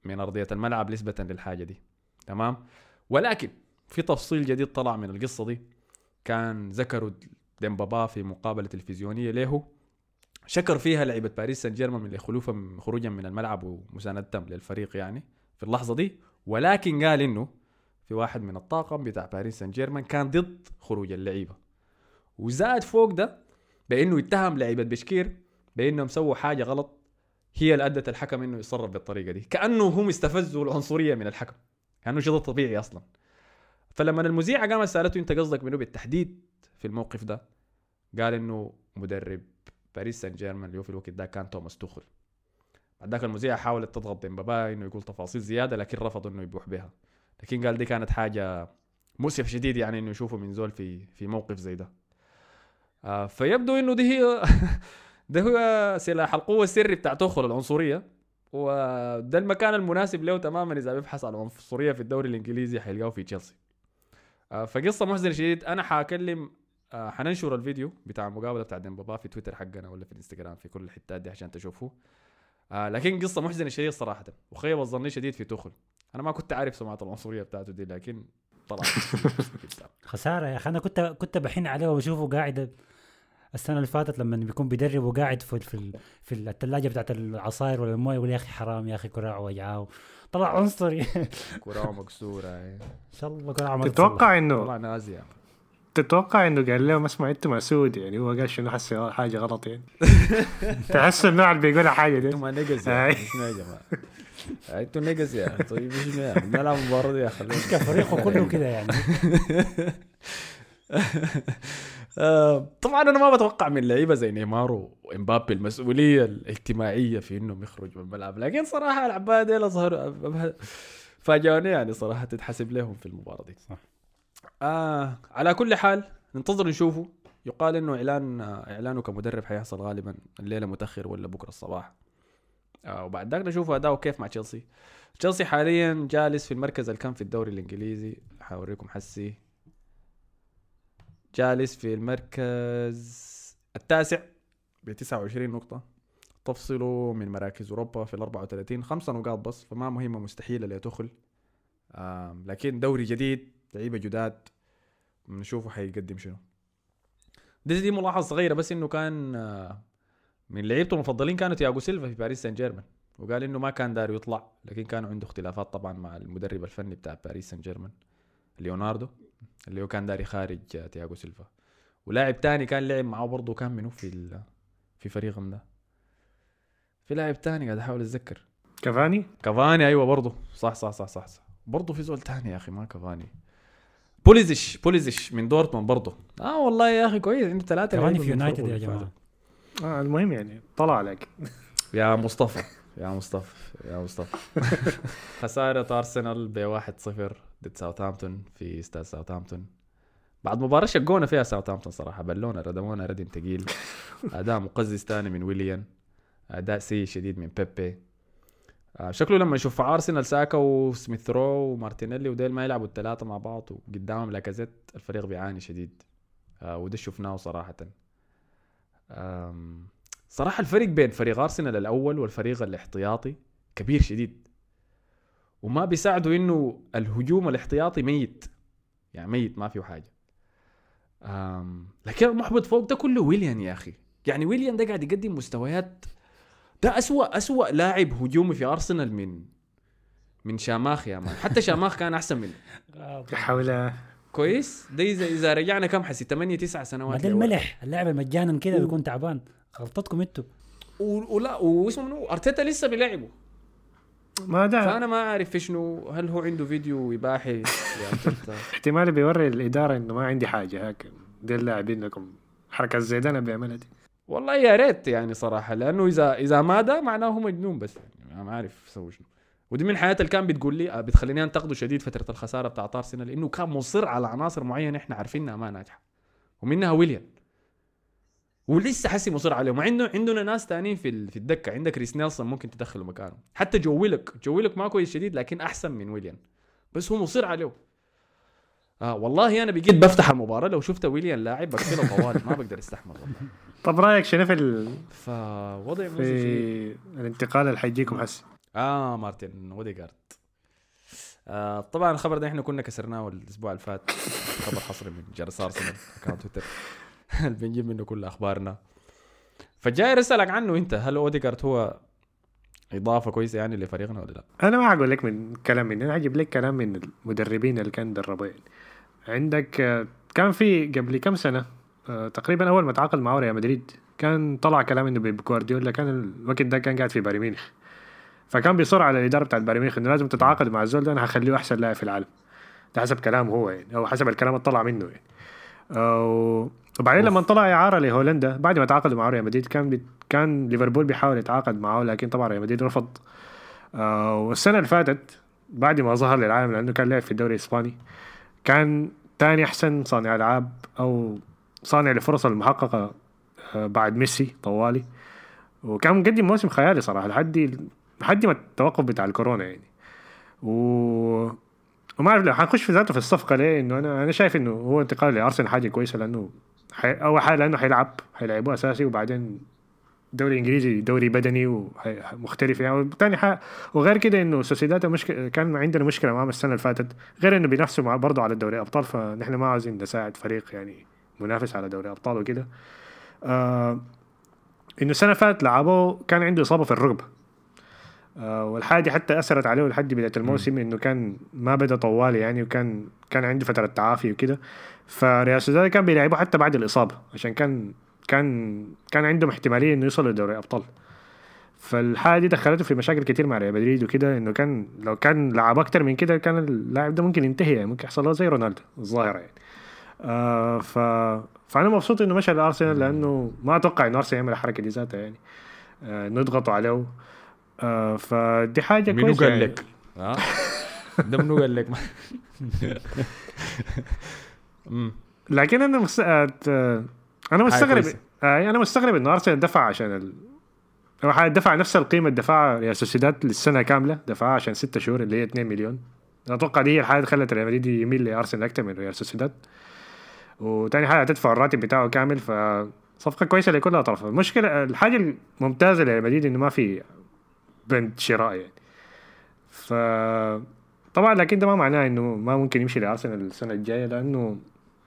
من أرضية الملعب نسبة للحاجة دي. تمام؟ ولكن في تفصيل جديد طلع من القصة دي. كان ذكروا ديمبابا في مقابلة تلفزيونية له شكر فيها لعيبة باريس سان جيرمان من خلوفهم خروجا من الملعب ومساندتهم للفريق يعني في اللحظة دي. ولكن قال إنه في واحد من الطاقم بتاع باريس سان جيرمان كان ضد خروج اللعيبة. وزاد فوق ده بإنه يتهم لعيبة بشكير بإنهم سووا حاجة غلط. هي اللي أدت الحكم إنه يتصرف بالطريقة دي. كأنه هم استفزوا العنصرية من الحكم. كأنه شيء طبيعي أصلا. فلما المذيعة قامت سألته أنت قصدك منو بالتحديد في الموقف ده؟ قال إنه مدرب باريس سان جيرمان اللي هو في الوقت ده كان توماس توخل. بعد ذاك المذيعة حاولت تضغط ديمبابا إنه يقول تفاصيل زيادة لكن رفض إنه يبوح بها. لكن قال دي كانت حاجة مؤسف شديد يعني إنه يشوفه من زول في في موقف زي ده. آه فيبدو إنه دي هي ده هو سلاح القوه السري بتاع توخل العنصرية. وده المكان المناسب له تماما إذا بيبحث عن العنصريه في الدوري الإنجليزي حيلقاه في تشيلسي. آه فقصة محزنة شديد. أنا حأكلم آه حننشر الفيديو بتاع المقابلة بتاع ديمبابا في تويتر حقنا ولا في الانستغرام في كل الحتات دي عشان تشوفوه. آه لكن قصة محزنة شديد صراحة. وخيب الظني شديد في توخل. أنا ما كنت عارف سمعه العنصرية بتاعته دي لكن طلعت. خسارة يا أخي. أنا كنت كنت بحن عليه وبشوفه قاعد السنة اللي فاتت لما بيكون بيدرب وقاعد في في في الثلاجه بتاعت العصاير ولا المويه يقول يا أخي حرام يا أخي كراع وجعاه طلع عنصري. كراعه مكسورة إن شاء الله كراعه تتوقع إنه طلع نازي. تتوقع إنه قال لهم اسمع أنتم مسعود يعني هو قال شنو حس حاجة غلط يعني. تحس النوع اللي بيقول حاجة دي. أنتم نجز يا يا جماعة؟ أنتوا نجز يا طيب إيش نلعب مباراة دي يا أخي. فريقه كله كده يعني. آه، طبعا أنا ما بتوقع من لعيبة زي نيمار وإمبابي المسؤولية الاجتماعية في إنهم يخرجوا من الملعب. لكن صراحة العباد ديل ظهروا فاجئوني يعني صراحة تتحسب لهم في المباراة دي. صح. آه على كل حال ننتظر نشوفه. يقال إنه إعلان إعلانه كمدرب حيحصل غالبا الليلة متأخر ولا بكرة الصباح. آه وبعد ذاك نشوف أداؤه كيف مع تشيلسي. تشيلسي حاليا جالس في المركز اللي كان في الدوري الإنجليزي. حوريكم حسي. جالس في المركز التاسع. ب 29 نقطة. تفصله من مراكز أوروبا في ال 34 خمسة نقاط بس فما مهمة مستحيلة لتدخل لكن دوري جديد لعيبة جداد نشوفه حيقدم شنو. دي دي ملاحظة صغيرة بس إنه كان آه، من لعيبته المفضلين كانوا تياغو سيلفا في باريس سان جيرمان. وقال إنه ما كان داير يطلع لكن كانوا عنده اختلافات طبعا مع المدرب الفني بتاع باريس سان جيرمان ليوناردو. اللي هو كان داير خارج تياغو سيلفا. ولاعب تاني كان لعب معاه برضه كان منه في في فريقهم ده. في لاعب تاني قاعد أحاول أتذكر. كافاني؟ كافاني أيوه برضه صح صح صح صح, صح. برضه في زول تاني يا أخي ما كافاني. بوليسيتش بوليسيتش من دورتموند برضه آه والله يا أخي كويس عنده ثلاثة كافاني في يونايتد يا جماعة. آه المهم يعني طلع عليك. يا مصطفى يا مصطفى يا مصطفى. خسارة أرسنال ب 1-0 ضد ساوثهامبتون في استاد ساوثهامبتون بعد مباراة شقونا فيها ساوثهامبتون صراحة بلونا ردمونا ردم ثقيل أداء مقزز ثاني من ويليان. أداء سيء شديد من بيبي. آه شكله لما يشوف ارسنال ساكا وسميث رو ومارتينيلي وديل ما يلعبوا الثلاثة مع بعض وقدامهم لاكازيت الفريق بيعاني شديد. آه وده شفناه صراحة. صراحة الفرق بين فريق ارسنال الأول والفريق الاحتياطي كبير شديد. وما بيساعدوا إنه الهجوم الاحتياطي ميت. يعني ميت ما فيه حاجة. لكن المحبط فوق ده كله ويليان يا أخي. يعني ويليان ده قاعد يقدم مستويات. ده أسوأ أسوأ لاعب هجومي في أرسنال من من شاماخ يا مان. حتى شاماخ كان أحسن منه. حول. كويس؟ ده إذا إذا رجعنا كم حسي؟ 8 9 سنوات ده الملح اللاعب المجانا كده بيكون تعبان. غلطتكم أنتوا. ولا واسمه منو؟ أرتيتا لسه بيلعبه. ما ده فأنا ما أعرف شنو هل هو عنده فيديو اباحي احتمال بيوري الإدارة إنه ما عندي حاجة هيك. دي اللاعبين لكم. حركة زي ده أنا بيعملها دي والله يا ريت يعني صراحة لأنه إذا إذا ما ده معناه هو مجنون بس. يعني ما عارف أسوي شنو. ودي من الحاجات اللي كان بتقول لي بتخليني أنتقده شديد فترة الخسارة بتاعت ارسنال لأنه كان مصر على عناصر معينة إحنا عارفينها ما ناجحة. ومنها ويليام. ولسه حسي مصر عليهم. وعنده عندنا ناس تانيين في في الدكة. عندك ريس نيلسون ممكن تدخله مكانه. حتى جو ويلوك. جو ويلوك ما كويس شديد لكن أحسن من ويليام بس هو مصر عليه آه والله أنا بقيت بفتح المباراة لو شفت ويليام لاعب بقفله طوال ما بقدر أستحمل والله. طب رأيك شنو في ال... فوضع في الانتقال اللي حيجيكم هسه آه مارتن اوديجارد آه طبعا الخبر ده إحنا كنا كسرناه الأسبوع اللي فات. خبر حصري من جرس أرسنال account تويتر بنجيب منه كل أخبارنا فجاي اسالك عنه أنت هل اوديجارد هو إضافة كويسة يعني لفريقنا ولا لا؟ أنا ما أقول لك من كلام مني أنا أجيب لك كلام من المدربين اللي كان دربوا. عندك كان في قبل كم سنة آه، تقريبا أول ما تعاقد مع ريال مدريد كان طلع كلام إنه بيب جوارديولا كان الوقت ده كان قاعد في بايرن ميونخ فكان بيصر على الاداره بتاعت بايرن ميونخ إنه لازم تتعاقد مع الزول ده أنا هخليه أحسن لاعب في العالم ده حسب كلامه هو يعني أو حسب الكلام اللي طلع منه يعني آه، وبعدين لما طلع إعارة لهولندا بعد ما تعاقدوا مع ريال مدريد كان بي كان ليفربول بيحاول يتعاقد معه لكن طبعا ريال مدريد رفض. آه والسنة اللي فاتت بعد ما ظهر للعالم لأنه كان لعب في الدوري الإسباني كان ثاني أحسن صانع ألعاب أو صانع لفرص المحققة آه بعد ميسي طوالي. وكان مقدم موسم خيالي صراحة لحد لحد ما التوقف بتاع الكورونا يعني. و وما اعرف لو حنخش في ذاته في الصفقة ليه إنه أنا أنا شايف إنه هو انتقال لأرسنال حاجة كويسة لأنه حي... أول حاجة لأنه حيلعب حيلعبوه أساسي وبعدين دوري إنجليزي دوري بدني ومختلف يعني. وثاني حاجة وغير كده إنه سوسيداد مشكله كان عندنا مشكلة معاهم السنة اللي فاتت غير إنه بينافسوا برضه على دوري أبطال فنحن ما عايزين نساعد فريق يعني منافس على دوري أبطال وكده. آه إنه السنة اللي فاتت لعبوه كان عنده إصابة في الركبه والحاجة حتى أثرت عليه لحد بداية الموسم إنه كان ما بدا طوالي يعني وكان كان عنده فترة تعافي وكده. فريال سوسيداد كان بيلعبوا حتى بعد الإصابة عشان كان كان كان عندهم احتمالية إنه يوصل لدوري أبطال. فالحاجة دي دخلته في مشاكل كتير مع ريال مدريد وكده إنه كان لو كان لعب أكتر من كده كان اللاعب ده ممكن ينتهي يعني ممكن يحصل له زي رونالدو الظاهرة يعني. آه ف فأنا مبسوط إنه مشى لأرسنال لأنه ما أتوقع إنه أرسنال يعمل الحركة دي ذاتها يعني. آه نضغطوا عليه. آه فدي حاجة منو كويسة قال يعني. لك؟ ها؟ ده منو قال لك؟ لكن أنا مس... آه، أنا مستغرب كويسة. آه أنا مستغرب إنه أرسنال دفع عشان ال... دفع نفس القيمة اللي دفعها ريال سوسيداد للسنة كاملة دفعها عشان ستة شهور اللي هي 2 مليون أتوقع دي هي الحاجة اللي خلت ريال مدريد يميل لأرسنال أكثر من ريال سوسيداد وتاني حاجة هتدفع الراتب بتاعه كامل فصفقة كويسة لكل الاطراف المشكلة الحاجة الممتازة لريال مدريد إنه ما في بند شراء يعني. ف طبعا لكن ده ما معناه إنه ما ممكن يمشي لارسنال السنة الجاية لأنه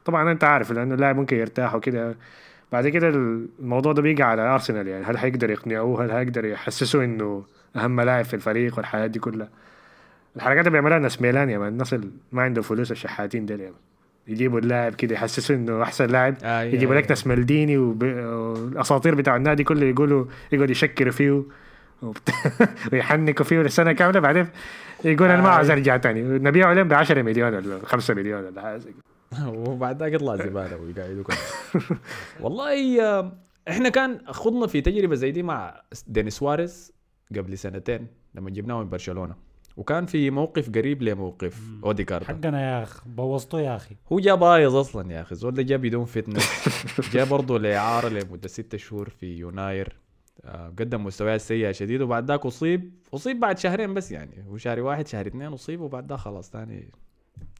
طبعا أنت عارف لأنه اللاعب ممكن يرتاح وكده. بعد كده الموضوع ده بيجي على أرسنال يعني. هل هيقدر يقنعوه؟ هل هيقدر يحسسوه إنه أهم لاعب في الفريق والحياة دي كلها؟ الحركات اللي بيعملها ناس ميلان يا مان. الناس اللي ما عندهم فلوس الشحاتين ديل يا يجيبوا اللاعب كده يحسسوه إنه أحسن لاعب. آه، إيه، يجيبوا. لك ناس مالديني والأساطير بتاع النادي كله يقولوا يقعدوا يشكروا فيه. ويحنكوا فيه لسنة كاملة بعدين يقول أنا ما آه. عايز ارجع تاني. نبيعه لهم ب 10 مليون ولا 5 مليون ولا حاجة. وبعد ذاك يطلع زبالة ويقعدوا كده والله آه، إحنا كان خضنا في تجربة زي دي مع دينيس سواريز قبل سنتين لما جبناه من برشلونة. وكان في موقف قريب لموقف اوديجارد حقنا يا اخ بوظته يا أخي. هو جا بايظ أصلا يا أخي الزول ده جا بدون fitness جا برضه لاعاره لمدة ستة شهور في يناير آه، قدم مستويات سيئه شديد وبعد ذاك أصيب أصيب بعد شهرين بس يعني هو شهر واحد شهر اثنين أصيب وبعد ذاك خلاص ثاني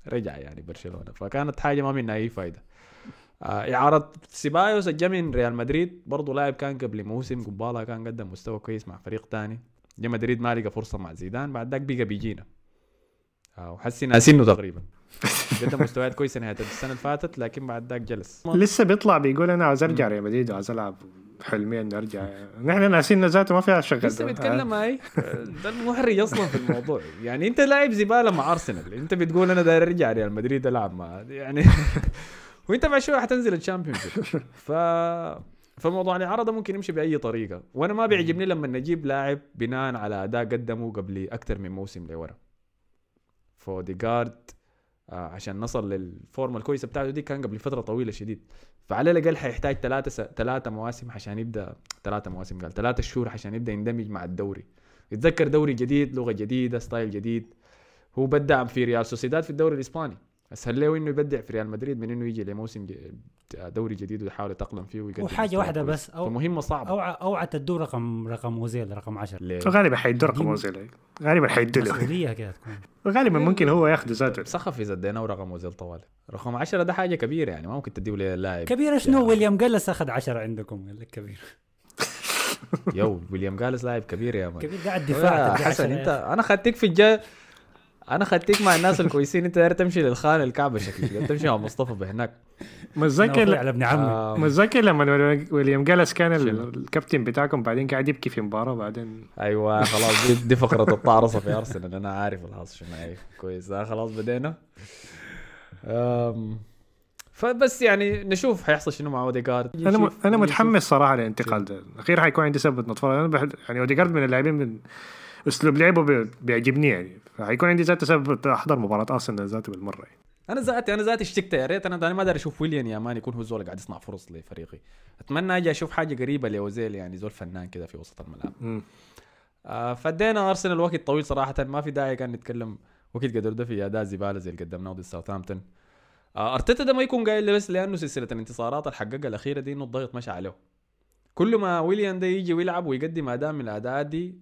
رجع يعني برشلونة. فكانت حاجة ما منها أي فايدة. آه، إعارة سيبايوس جا من ريال مدريد برضه لاعب كان قبل موسم قبالها كان قدم مستوى كويس مع فريق تاني. جا مدريد ما لقى فرصة مع زيدان بعد ذاك بقى بيجينا. آه، وحسي ناسينه تقريبا. قدم مستويات كويسة نهاية السنة اللي فاتت لكن بعد ذاك جلس. لسه بيطلع بيقول أنا عاوز أرجع ريال مدريد وعاوز ألعب. حلمي اني ارجع نحن ناسين ذاته ما فيها شغل. لسه بيتكلم هاي ده المحرج أصلا في الموضوع. يعني أنت لاعب زبالة مع أرسنال. أنت بتقول أنا داير أرجع ريال مدريد ألعب مع يعني وأنت بعد شوية حتنزل الشامبيون ف فموضوع الاعاره ده ممكن يمشي بأي طريقة. وأنا ما بيعجبني لما نجيب لاعب بناء على أداء قدمه قبل أكثر من موسم لورا. فاوديجارد آه عشان نصل للفورمة الكويسة بتاعته دي كان قبل فترة طويلة شديد. فعلى الأقل حيحتاج ثلاثة س... ثلاثة مواسم عشان يبدأ ثلاثة مواسم قال ثلاثة شهور عشان يبدأ يندمج مع الدوري يتذكر دوري جديد لغة جديدة style جديد هو بدع في ريال سوسيداد في الدوري الإسباني أسهل له إنه يبدع في ريال مدريد من إنه يجي لموسم. دوري جديد ويحاول يتأقلم فيه ويقدم وحاجه واحدة. بس أو فمهمة صعبة. اوعى أوعى تدوا رقم رقم اوزيل رقم 10 ليه؟ غالبا حيدوا رقم دي- اوزيل غالبا حيدوا له مسؤولية كده تكون. غالبا ممكن هو ياخذ ذاته سخف إذا اديناه رقم وزيل طوال. رقم 10 ده حاجة كبيرة يعني ما ممكن تديه للاعب. كبير شنو؟ ويليام جلس أخذ 10 عندكم قال لك كبير. يو ويليام جالس لاعب كبير يا مان. كبير قاعد دفاع حسن 10 يا انت. أنا خدتك في الجا أنا خدتك مع الناس الكويسين انت داير تمشي للخان الكعبة شكلك. تمشي مع مصطفى بهناك. متذكر على ابن عمي. آه، متذكر لما ويليام جالس كان ال- الكابتن بتاعكم بعدين قاعد يبكي في مباراة بعدين. أيوه خلاص دي, دي فقرة الطعرصه في ارسنال أنا عارف الحظ شنو كويس. آه خلاص بدينا. فبس يعني نشوف حيحصل شنو مع أوديجارد. أنا م... أنا متحمس صراحة للانتقال ده. أخيرا حيكون عندي سبب نتفرج. أنا بحب يعني أوديجارد من اللاعبين من أسلوب لعبه بي... بيعجبني يعني. فحيكون عندي ذاته سبب أحضر مباراة آرسنال ذاته بالمرة. يعني. أنا ذاتي أنا ذاتي اشتقت يا ريت. أنا ما داير أشوف ويليان يا man يكون هو الزول قاعد يصنع فرص لفريقي. أتمنى أجي أشوف حاجة قريبة لأوزيل يعني زول فنان كده في وسط الملعب. آه فدينا آرسنال وقت طويل صراحة. ما في داعي كان نتكلم وقت قدر ده في أداء زبالة زي اللي قدمناه ضد ساوثهامبتون. آه أرتيتا ده ما يكون قايل بس لأنه سلسلة الانتصارات اللي حققها الأخيرة دي إنه الضغط مشى عليه. كل ما ويليان ده يجي ويلعب ويقدم أداء من الأداءات دي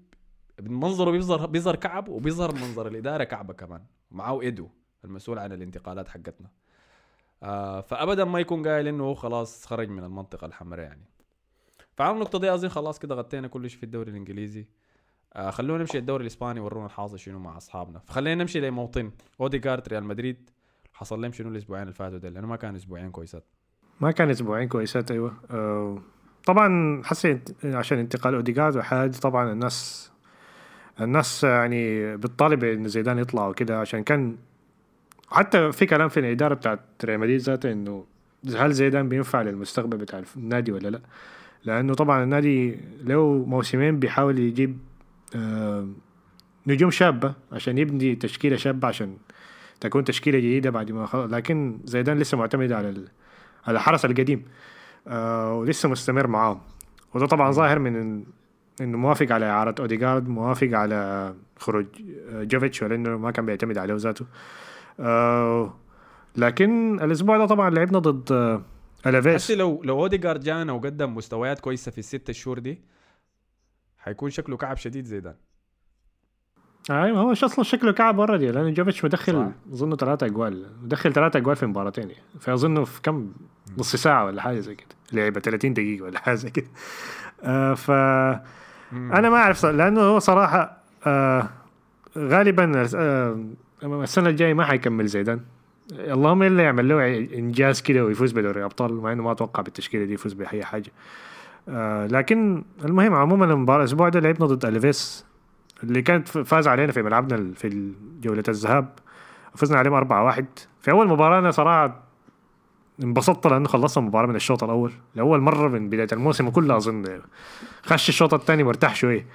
منظره بيظهر بيظهر كعب وبيظهر منظر الإدارة كعبة كمان. معاه إيدو المسؤول عن الانتقالات حقتنا. آه فابدا ما يكون قايل إنه خلاص خرج من المنطقة الحمراء يعني. فعلى النقطه دي اظن خلاص كده غطينا كل شيء في الدوري الإنجليزي. آه خلونا نمشي الدوري الإسباني ورونا الحاصل شنو مع أصحابنا. فخلينا نمشي لموطن اوديجارد ريال مدريد. حصل لهم شنو الأسبوعين اللي فاتوا لأنه ما كان أسبوعين كويسات. ما كان أسبوعين كويسات أيوه. أه طبعا حسيت عشان انتقال اوديجارد وحاجة طبعا الناس الناس يعني بتطالب إن زيدان يطلع وكده عشان كان حتى في كلام في الإدارة بتاعت ريال مدريد ذاته إنه هل زيدان بينفع للمستقبل بتاع النادي ولا لا لأنه طبعا النادي له موسمين بيحاول يجيب آه نجوم شابة عشان يبني تشكيلة شابة عشان تكون تشكيلة جديدة بعد ما خلص لكن زيدان لسه معتمد على. على الحرس القديم آه ولسه مستمر معاهم وده طبعا ظاهر من إنه موافق على اعاره اوديجارد موافق على خروج آه، جوفيتش ولأنه ما كان بيعتمد عليه ذاته آه لكن الأسبوع ده طبعا لعبنا ضد آه ألافيس. لو لو اوديجارد جانا وقدم مستويات كويسة في الست شهور دي حيكون شكله كعب شديد زي ده أيوه هو أصلا شكله كعب already لأنه جوفيتش مدخل. أظن ثلاثة أجوال مدخل ثلاثة أجوال في مباراتين يعني فاظنه في كم نص ساعة ولا حاجة زي كده لعبة 30 دقيقة ولا حاجة زي كده. آه ف أنا ما أعرف لأنه هو صراحة آه غالبا آه السنة الجاية ما حيكمل زيدان. اللهم إلا يعمل له إنجاز كده ويفوز بدوري الابطال مع إنه ما أتوقع بالتشكيلة دي يفوز بأي حاجة. آه لكن المهم عموما المباراة الأسبوع ده لعبنا ضد الفيس اللي كانت فاز علينا في ملعبنا في جولة الذهاب. فزنا عليهم 4-1 في أول مباراة أنا صراحة انبسطت لأنه خلصنا المباراة من الشوط الأول. لأول مرة من بداية الموسم كله أظن. خش الشوط الثاني مرتاح شوية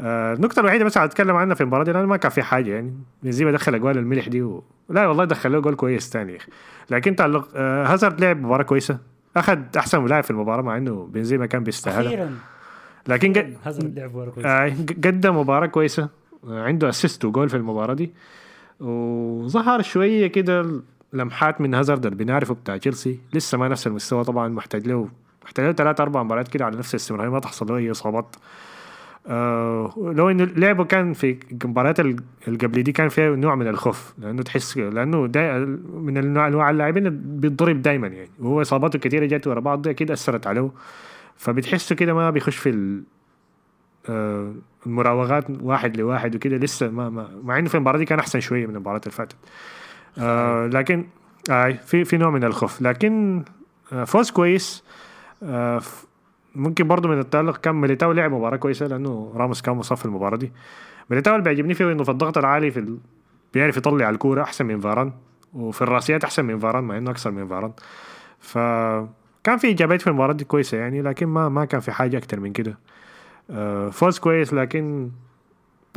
آه، النقطة الوحيدة بس هتكلم عنها في المباراة دي لأنه ما كان في حاجة يعني. بنزيما دخل أجوال الملح دي و... لا والله دخل له جول كويس تاني يا أخي. لكن تعلق آه، هازارد لعب مباراة كويسة. أخذ أحسن لاعب في المباراة مع إنه بنزيما كان بيستاهلها. لكن ج... هازارد لعب ورا كويس آه، قدم مباراة كويسة. آه، عنده اسيست وجول في المباراة دي. وظهر شوية كده لمحات من هازارد اللي بنعرفه بتاع تشيلسي. لسه ما نفس المستوى طبعا محتاج له محتاج له ثلاث أربع مباريات كده على نفس الاستمرارية ما تحصل له أي إصابات. آه لو انه لعبه كان في المباريات ال- اللي قبل دي كان فيها نوع من الخوف لأنه تحس لأنه دا من النوع أنواع اللاعبين بيتضرب دايما يعني. وهو إصاباته كثيره جت ورا بعض أكيد أثرت عليه. فبتحسه كده ما بيخش في آه، المراوغات واحد لواحد وكده. لسه ما, ما مع إنه في المباراة دي كان أحسن شوية من المباراة اللي فاتت. آه لكن آه في في نوع من الخوف. لكن آه فوز كويس. آه ف- ممكن برضه من التألق كان ميليتاو لعب مباراة كويسة لأنه راموس كان مصاب في المباراة دي. ميليتاو اللي بيعجبني فيه إنه في الضغط العالي في ال... بيعرف يطلع الكورة أحسن من فاران وفي الرأسيات أحسن من فاران مع إنه أكثر من فاران. فكان في إيجابيات في المباراة دي كويسة يعني لكن ما ما كان في حاجة أكتر من كده. فوز كويس لكن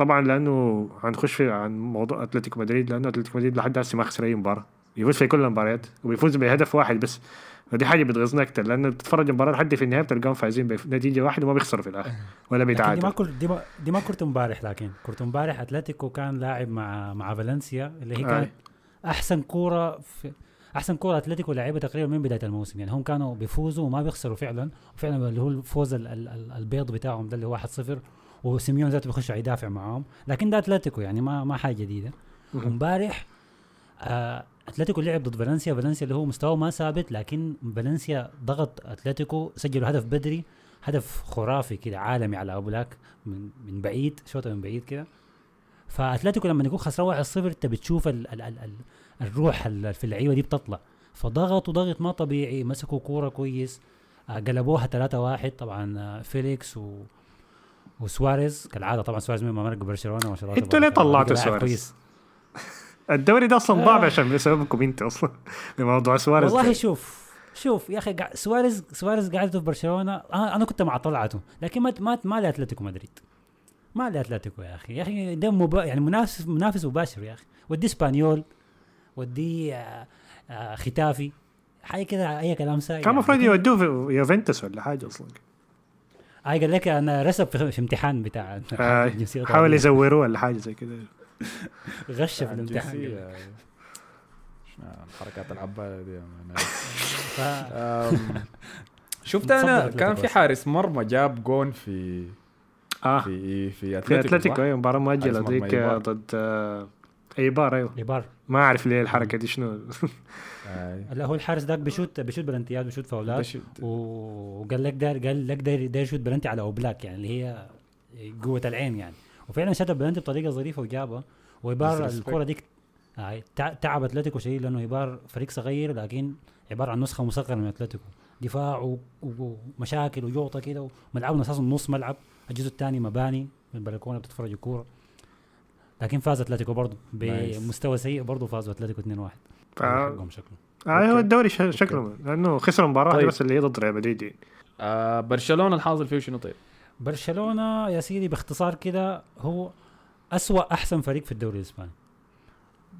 طبعا لأنه هنخش في عن موضوع أتلتيكو مدريد لأنه أتلتيكو مدريد لحد هسه ما خسر أي مباراة. يفوز في كل المباريات وبيفوز بهدف واحد بس. فدي حاجة بتغيظنا أكتر لأنه بتتفرج المباراة لحد في النهاية بتلقاهم فايزين بنتيجة واحدة وما بيخسروا في الآخر ولا لكن دي ما بيتعادلوا كنت دي ما, دي ما امبارح لكن كنت امبارح أتلتيكو كان لاعب مع مع فالنسيا اللي هي آه. كانت أحسن كورة في أحسن كورة أتلتيكو لعبها تقريبا من بداية الموسم. يعني هم كانوا بيفوزوا وما بيخسروا فعلا وفعلا اللي هو الفوز ال- ال- ال- البيض بتاعهم ده اللي هو 1-0 وسيميوني ذاته بيخش يدافع معاهم. لكن ده أتلتيكو يعني ما ما حاجة جديدة. امبارح آه أتلتيكو لعب ضد فالنسيا. فالنسيا اللي هو مستواه ما ثابت لكن فالنسيا ضغط أتلتيكو سجلوا هدف بدري هدف خرافي كده عالمي على اوبلاك من من بعيد شوطة من بعيد كده. فأتلتيكو لما يكون خسران 1-0 أنت بتشوف ال ال ال ال الروح ال- في اللعيبة دي بتطلع. فضغطوا ضغط ما طبيعي مسكوا كورة كويس آه، قلبوها 3-1 طبعا آه، فيليكس و وسواريز كالعادة طبعا سواريز من مرق برشلونه ما شاء الله أنتوا ليه طلعتوا سواريز؟ الدوري ده أصلا ضاع. عشان بسببكم انت أصلا بموضوع سواريز والله. شوف شوف يا أخي سواريز سواريز قعدته في برشلونة. أنا كنت مع طلعته لكن ما ما ما لاتلتيكو مدريد. ما لاتلتيكو يا أخي. يا أخي ده مبا- يعني منافس منافس مباشر يا أخي. ودي إسبانيول ودي آه، آه، ختافي. حاجة كده أي كلام ساي كان المفروض يودوه في يوفنتوس ولا حاجة أصلا. اي قال لك أنا رسب في, امتحان بتاع آه، حاول. يزوروه ولا حاجة زي كده غش في الامتحان الجنسية. شنو الحركات العباية دي شفت أنا كان في. حارس مرمى جاب جون في آه في في في أتلتيكو؟ أيوه مباراة مؤجلة ذيك. آه، ضد آه، إيبار أيوه إيبار ما أعرف ليه الحركة دي شنو آي. لا هو الحارس ذاك بيشوت بيشوت penalties ات بيشوت ده فاولات وقال لك داير قال لك داير داير يشوت بلنتي على أوبلاك يعني اللي هي قوة العين يعني. وفعلا شات بلنتي بطريقة ظريفة وجابها. Disrespect. الكرة ديك تعب أتلتيكو شديد لأنه إيبار فريق صغير لكن عبارة عن نسخة مصغره من أتلتيكو. دفاع ومشاكل وجوطة كده وملعبنا أساسا نص ملعب. الجزء الثاني مباني من البلكونة بتتفرج الكورة. لكن فاز أتلتيكو برضه. بمستوى سيء برضه فازوا أتلتيكو 2-1 ف- شكله آه هو الدوري ش- شكله لأنه خسر مباراة طيب. بس اللي هي ضد ريال مدريد. آه برشلونة الحاصل فيه شنو طيب؟ برشلونة يا سيدي باختصار كده هو أسوأ أحسن فريق في الدوري الإسباني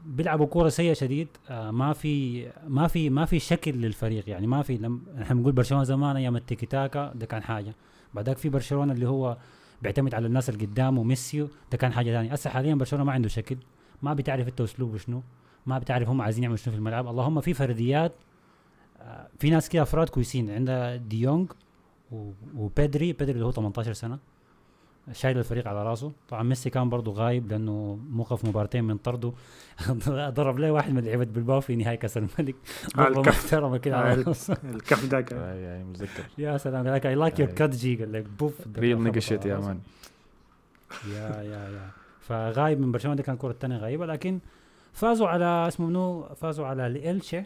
بيلعبوا كورة سيئة شديد آه ما في ما في ما في شكل للفريق يعني ما في لم إحنا بنقول برشلونة زمان أيام التيكي تاكا ده كان حاجة بعدك في برشلونة اللي هو بيعتمد على الناس اللي قدامه ميسي ده كان حاجة ثانية هسه حاليا برشلونة ما عنده شكل ما بتعرف انت اسلوبه شنو ما بتعرف هم عايزين يعملوا شنو في الملعب. اللهم في فرديات آه في ناس كده أفراد كويسين عندها ديونج و- وبيدري بيدري اللي هو 18 سنة. شايل الفريق على راسه. طبعا ميسي كان برضه غايب لأنه موقف مباراتين من طرده. ضرب له واحد من لعيبة بلباو في نهائي كأس الملك. آه، ضربه الكف. محترمة كده آه، على راسه. الكف كان. اي اي متذكر يا سلام. قال لك اي لايك يور. كات جي قال لك بوف ريل نيجا شيت يا مان. يا يا يا. فغايب من برشلونة دي كان الكره الثانية غايبه لكن فازوا على اسمه منو؟ فازوا على الالشي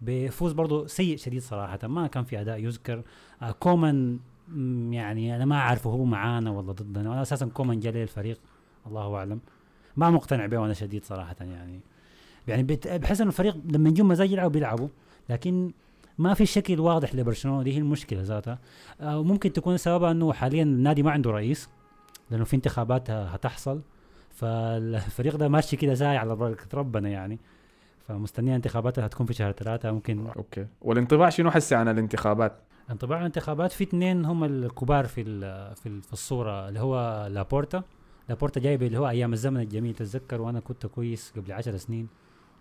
بفوز برضه سيء شديد صراحة. ما كان في أداء يذكر. آه كومان يعني أنا ما أعرفه هو معانا ولا ضدنا. أنا أساسا كومان لي الفريق الله أعلم. ما مقتنع به أنا شديد صراحة يعني. يعني بحس إنه الفريق لما يجون مزاج يلعبوا بيلعبوا لكن ما في شكل واضح لبرشلونة دي هي المشكلة ذاتها. آه وممكن تكون سببها إنه حاليا النادي ما عنده رئيس لأنه في انتخابات هتحصل. فالفريق ده ماشي كده ساي على بركه ربنا يعني. فمستنيين انتخابات هتكون في شهر ثلاثة ممكن أوكي. والانطباع شنو حسي عن الانتخابات؟ انطباع الانتخابات في اثنين هم الكبار في في ال- في الصورة اللي هو لابورتا. لابورتا جايب اللي هو أيام الزمن الجميل تتذكر؟ وأنا كنت كويس قبل عشر سنين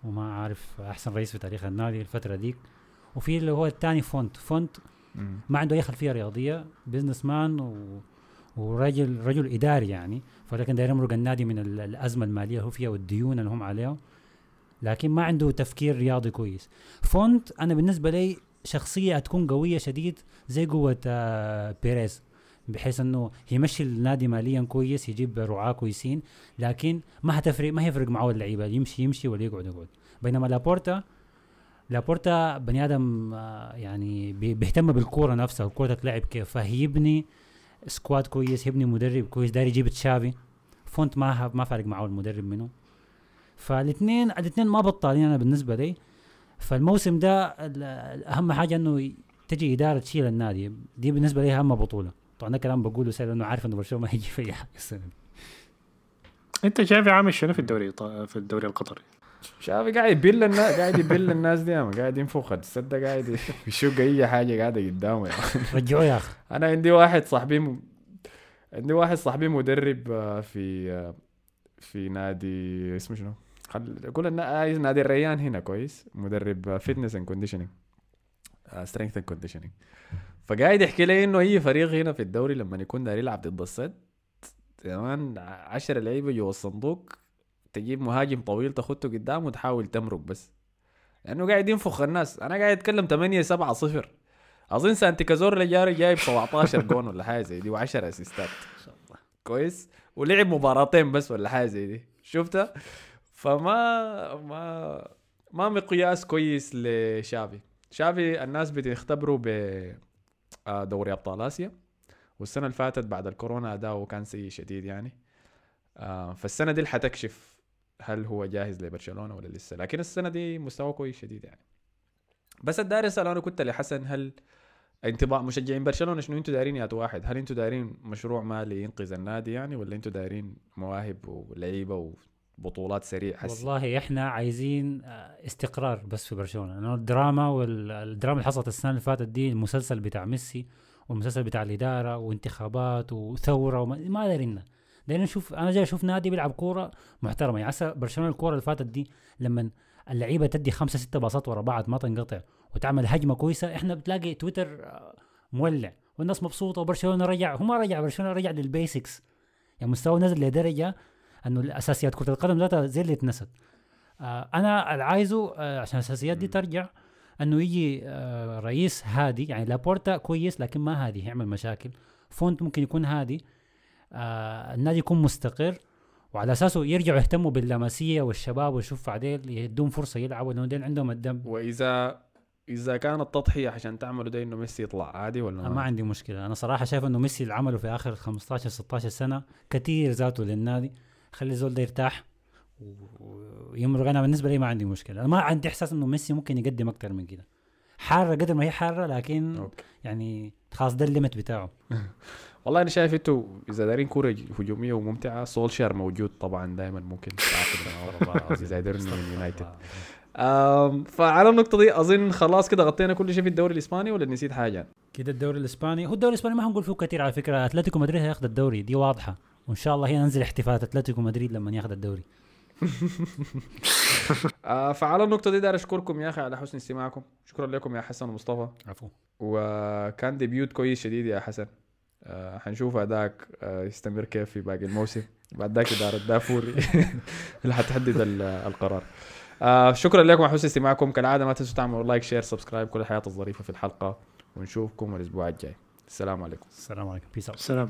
وما عارف أحسن رئيس في تاريخ النادي الفترة ديك. وفي اللي هو الثاني فونت. فونت. ما عنده أي خلفية رياضية businessman و... ورجل رجل إداري يعني. فلكن داير يمرق النادي من ال- الأزمة المالية اللي هو فيها والديون اللي هم عليها. لكن ما عنده تفكير رياضي كويس. فونت أنا بالنسبة لي شخصية هتكون قوية شديد زي قوة آه بيريز بحيث إنه يمشي النادي ماليا كويس يجيب رعاة كويسين لكن ما هتفرق ما هيفرق معه اللعيبة يمشي يمشي ولا يقعد يقعد. بينما لابورتا لابورتا بني آدم آه، يعني بي- بيهتم بالكورة نفسها الكوره تتلعب كيف. فهيبني squad كويس يبني مدرب كويس داير يجيب تشافي. فونت ما ما فارق معه المدرب منو. فالاثنين الاثنين ما بطالين أنا بالنسبة لي. فالموسم ده ال- أهم حاجة إنه تجي إدارة تشيل النادي دي بالنسبة لي أهم بطولة طبعا ده كلام بقوله سهل لأنه عارف إنه برشلونة ما هيجي في اي حاجة السنة دي أنت شايف عامل شنو في الدوري في الدوري القطري؟ تشافي قاعد يبل الناس قاعد يبل الناس دي. قاعد ينفخ السد قاعد يشق أي حاجة قاعدة قدامه يا man. رجعوه يا أخي أنا عندي واحد صاحبي م... عندي واحد صاحبي مدرب آه، في آه، في نادي اسمه شنو؟ خل النا... آه، نادي الريان هنا كويس مدرب fitness and conditioning strength and conditioning فقاعد يحكي لي إنه أي فريق هنا في الدوري لما يكون داير يلعب ضد السد كمان 10 لعيبة جوا الصندوق تجيب مهاجم طويل تخطه قدام وتحاول تمرق بس. لأنه قاعد ينفخ الناس. أنا قاعد أتكلم 8 7 0 أظن سانتي كازورلا جاري جايب 17 جون ولا حاجة زي دي و10 assist ات كويس. ولعب مباراتين بس ولا حاجة زي دي. شفتها؟ فما ما ما مقياس كويس لشافي. شافي الناس بتختبره ب آه، دوري أبطال آسيا والسنة اللي فاتت بعد الكورونا اداؤه كان سيء شديد يعني. آه، فالسنة دي حتكشف هل هو جاهز لبرشلونة ولا لسه لكن السنة دي مستواه كويس شديد يعني. بس الداري اسال أنا كنت لحسن هل انطباع مشجعين برشلونة شنو أنتوا دايرين يا واحد؟ هل أنتوا دايرين مشروع مالي ينقذ النادي يعني ولا أنتوا دايرين مواهب ولعيبة وبطولات سريع والله إحنا عايزين آه، استقرار بس في برشلونة لأنه الدراما والدراما اللي حصلت السنة اللي فاتت دي المسلسل بتاع ميسي والمسلسل بتاع الإدارة وانتخابات وثورة وما ما دايرين دايرين نشوف أنا جاي أشوف نادي بيلعب كورة محترمة. يعني هسه برشلونة الكورة اللي فاتت دي لما اللعيبة تدي خمسة ستة باصات ورا بعض ما تنقطع وتعمل هجمة كويسة إحنا بتلاقي تويتر آه، مولع والناس مبسوطة وبرشلونة رجع. هو ما رجع برشلونة رجع للبيسكس. يعني مستوى نزل لدرجة أنه الأساسيات كرة القدم ذاتها زي اللي اتنست. آه أنا اللي عايزه آه عشان الأساسيات دي ترجع أنه يجي آه رئيس هادي يعني لابورتا كويس لكن ما هادي يعمل مشاكل. فونت ممكن يكون هادي. النادي يكون مستقر. وعلى أساسه يرجعوا يهتموا باللمسية والشباب والشفع ديل يدون فرصة يلعبوا لأنه ديل عندهم الدم. وإذا إذا كانت تضحية عشان تعملوا ده إنه ميسي يطلع عادي ولا أنا ما؟ عندي مشكلة. أنا صراحة شايف إنه ميسي اللي عمله في آخر 15 16 سنة كثير ذاته للنادي. خلي الزول ده يرتاح. ويمرق أنا بالنسبة لي ما عندي مشكلة. أنا ما عندي إحساس إنه ميسي ممكن يقدم أكثر من كده. حارة قدر ما هي حارة لكن أوكي. يعني خلاص ده ال limit بتاعه. والله أنا شايف إنتوا إذا دايرين كورة هجومية وممتعة سولشير موجود طبعا دائما ممكن تعاقد اذا قدرنا من يونايتد. فعلى النقطة دي أظن خلاص كده غطينا كل شيء في الدوري الإسباني ولا نسيت حاجة؟ كده الدوري الإسباني هو الدوري الإسباني ما هنقول فيه كثير على فكرة. أتلتيكو مدريد هياخذ الدوري دي واضحة. وإن شاء الله هي ننزل احتفالات. اتلتيكو مدريد لما ياخذ الدوري. آه فعلى النقطة دي داير أشكركم يا أخي على حسن استماعكم. شكرا لكم يا حسن ومصطفى. عفو. وكان ديبيوت كويس شديد يا حسن. آه حنشوف أداك آه يستمر كيف في باقي الموسم. بعد ذاك اداره دافوري اللي حتحدد ال- القرار. آه شكرا لكم على حسن استماعكم. كالعادة ما تنسوا تعملوا like share subscribe كل الحاجات الظريفة في الحلقة. ونشوفكم الأسبوع الجاي. السلام عليكم. السلام عليكم. peace out سلام.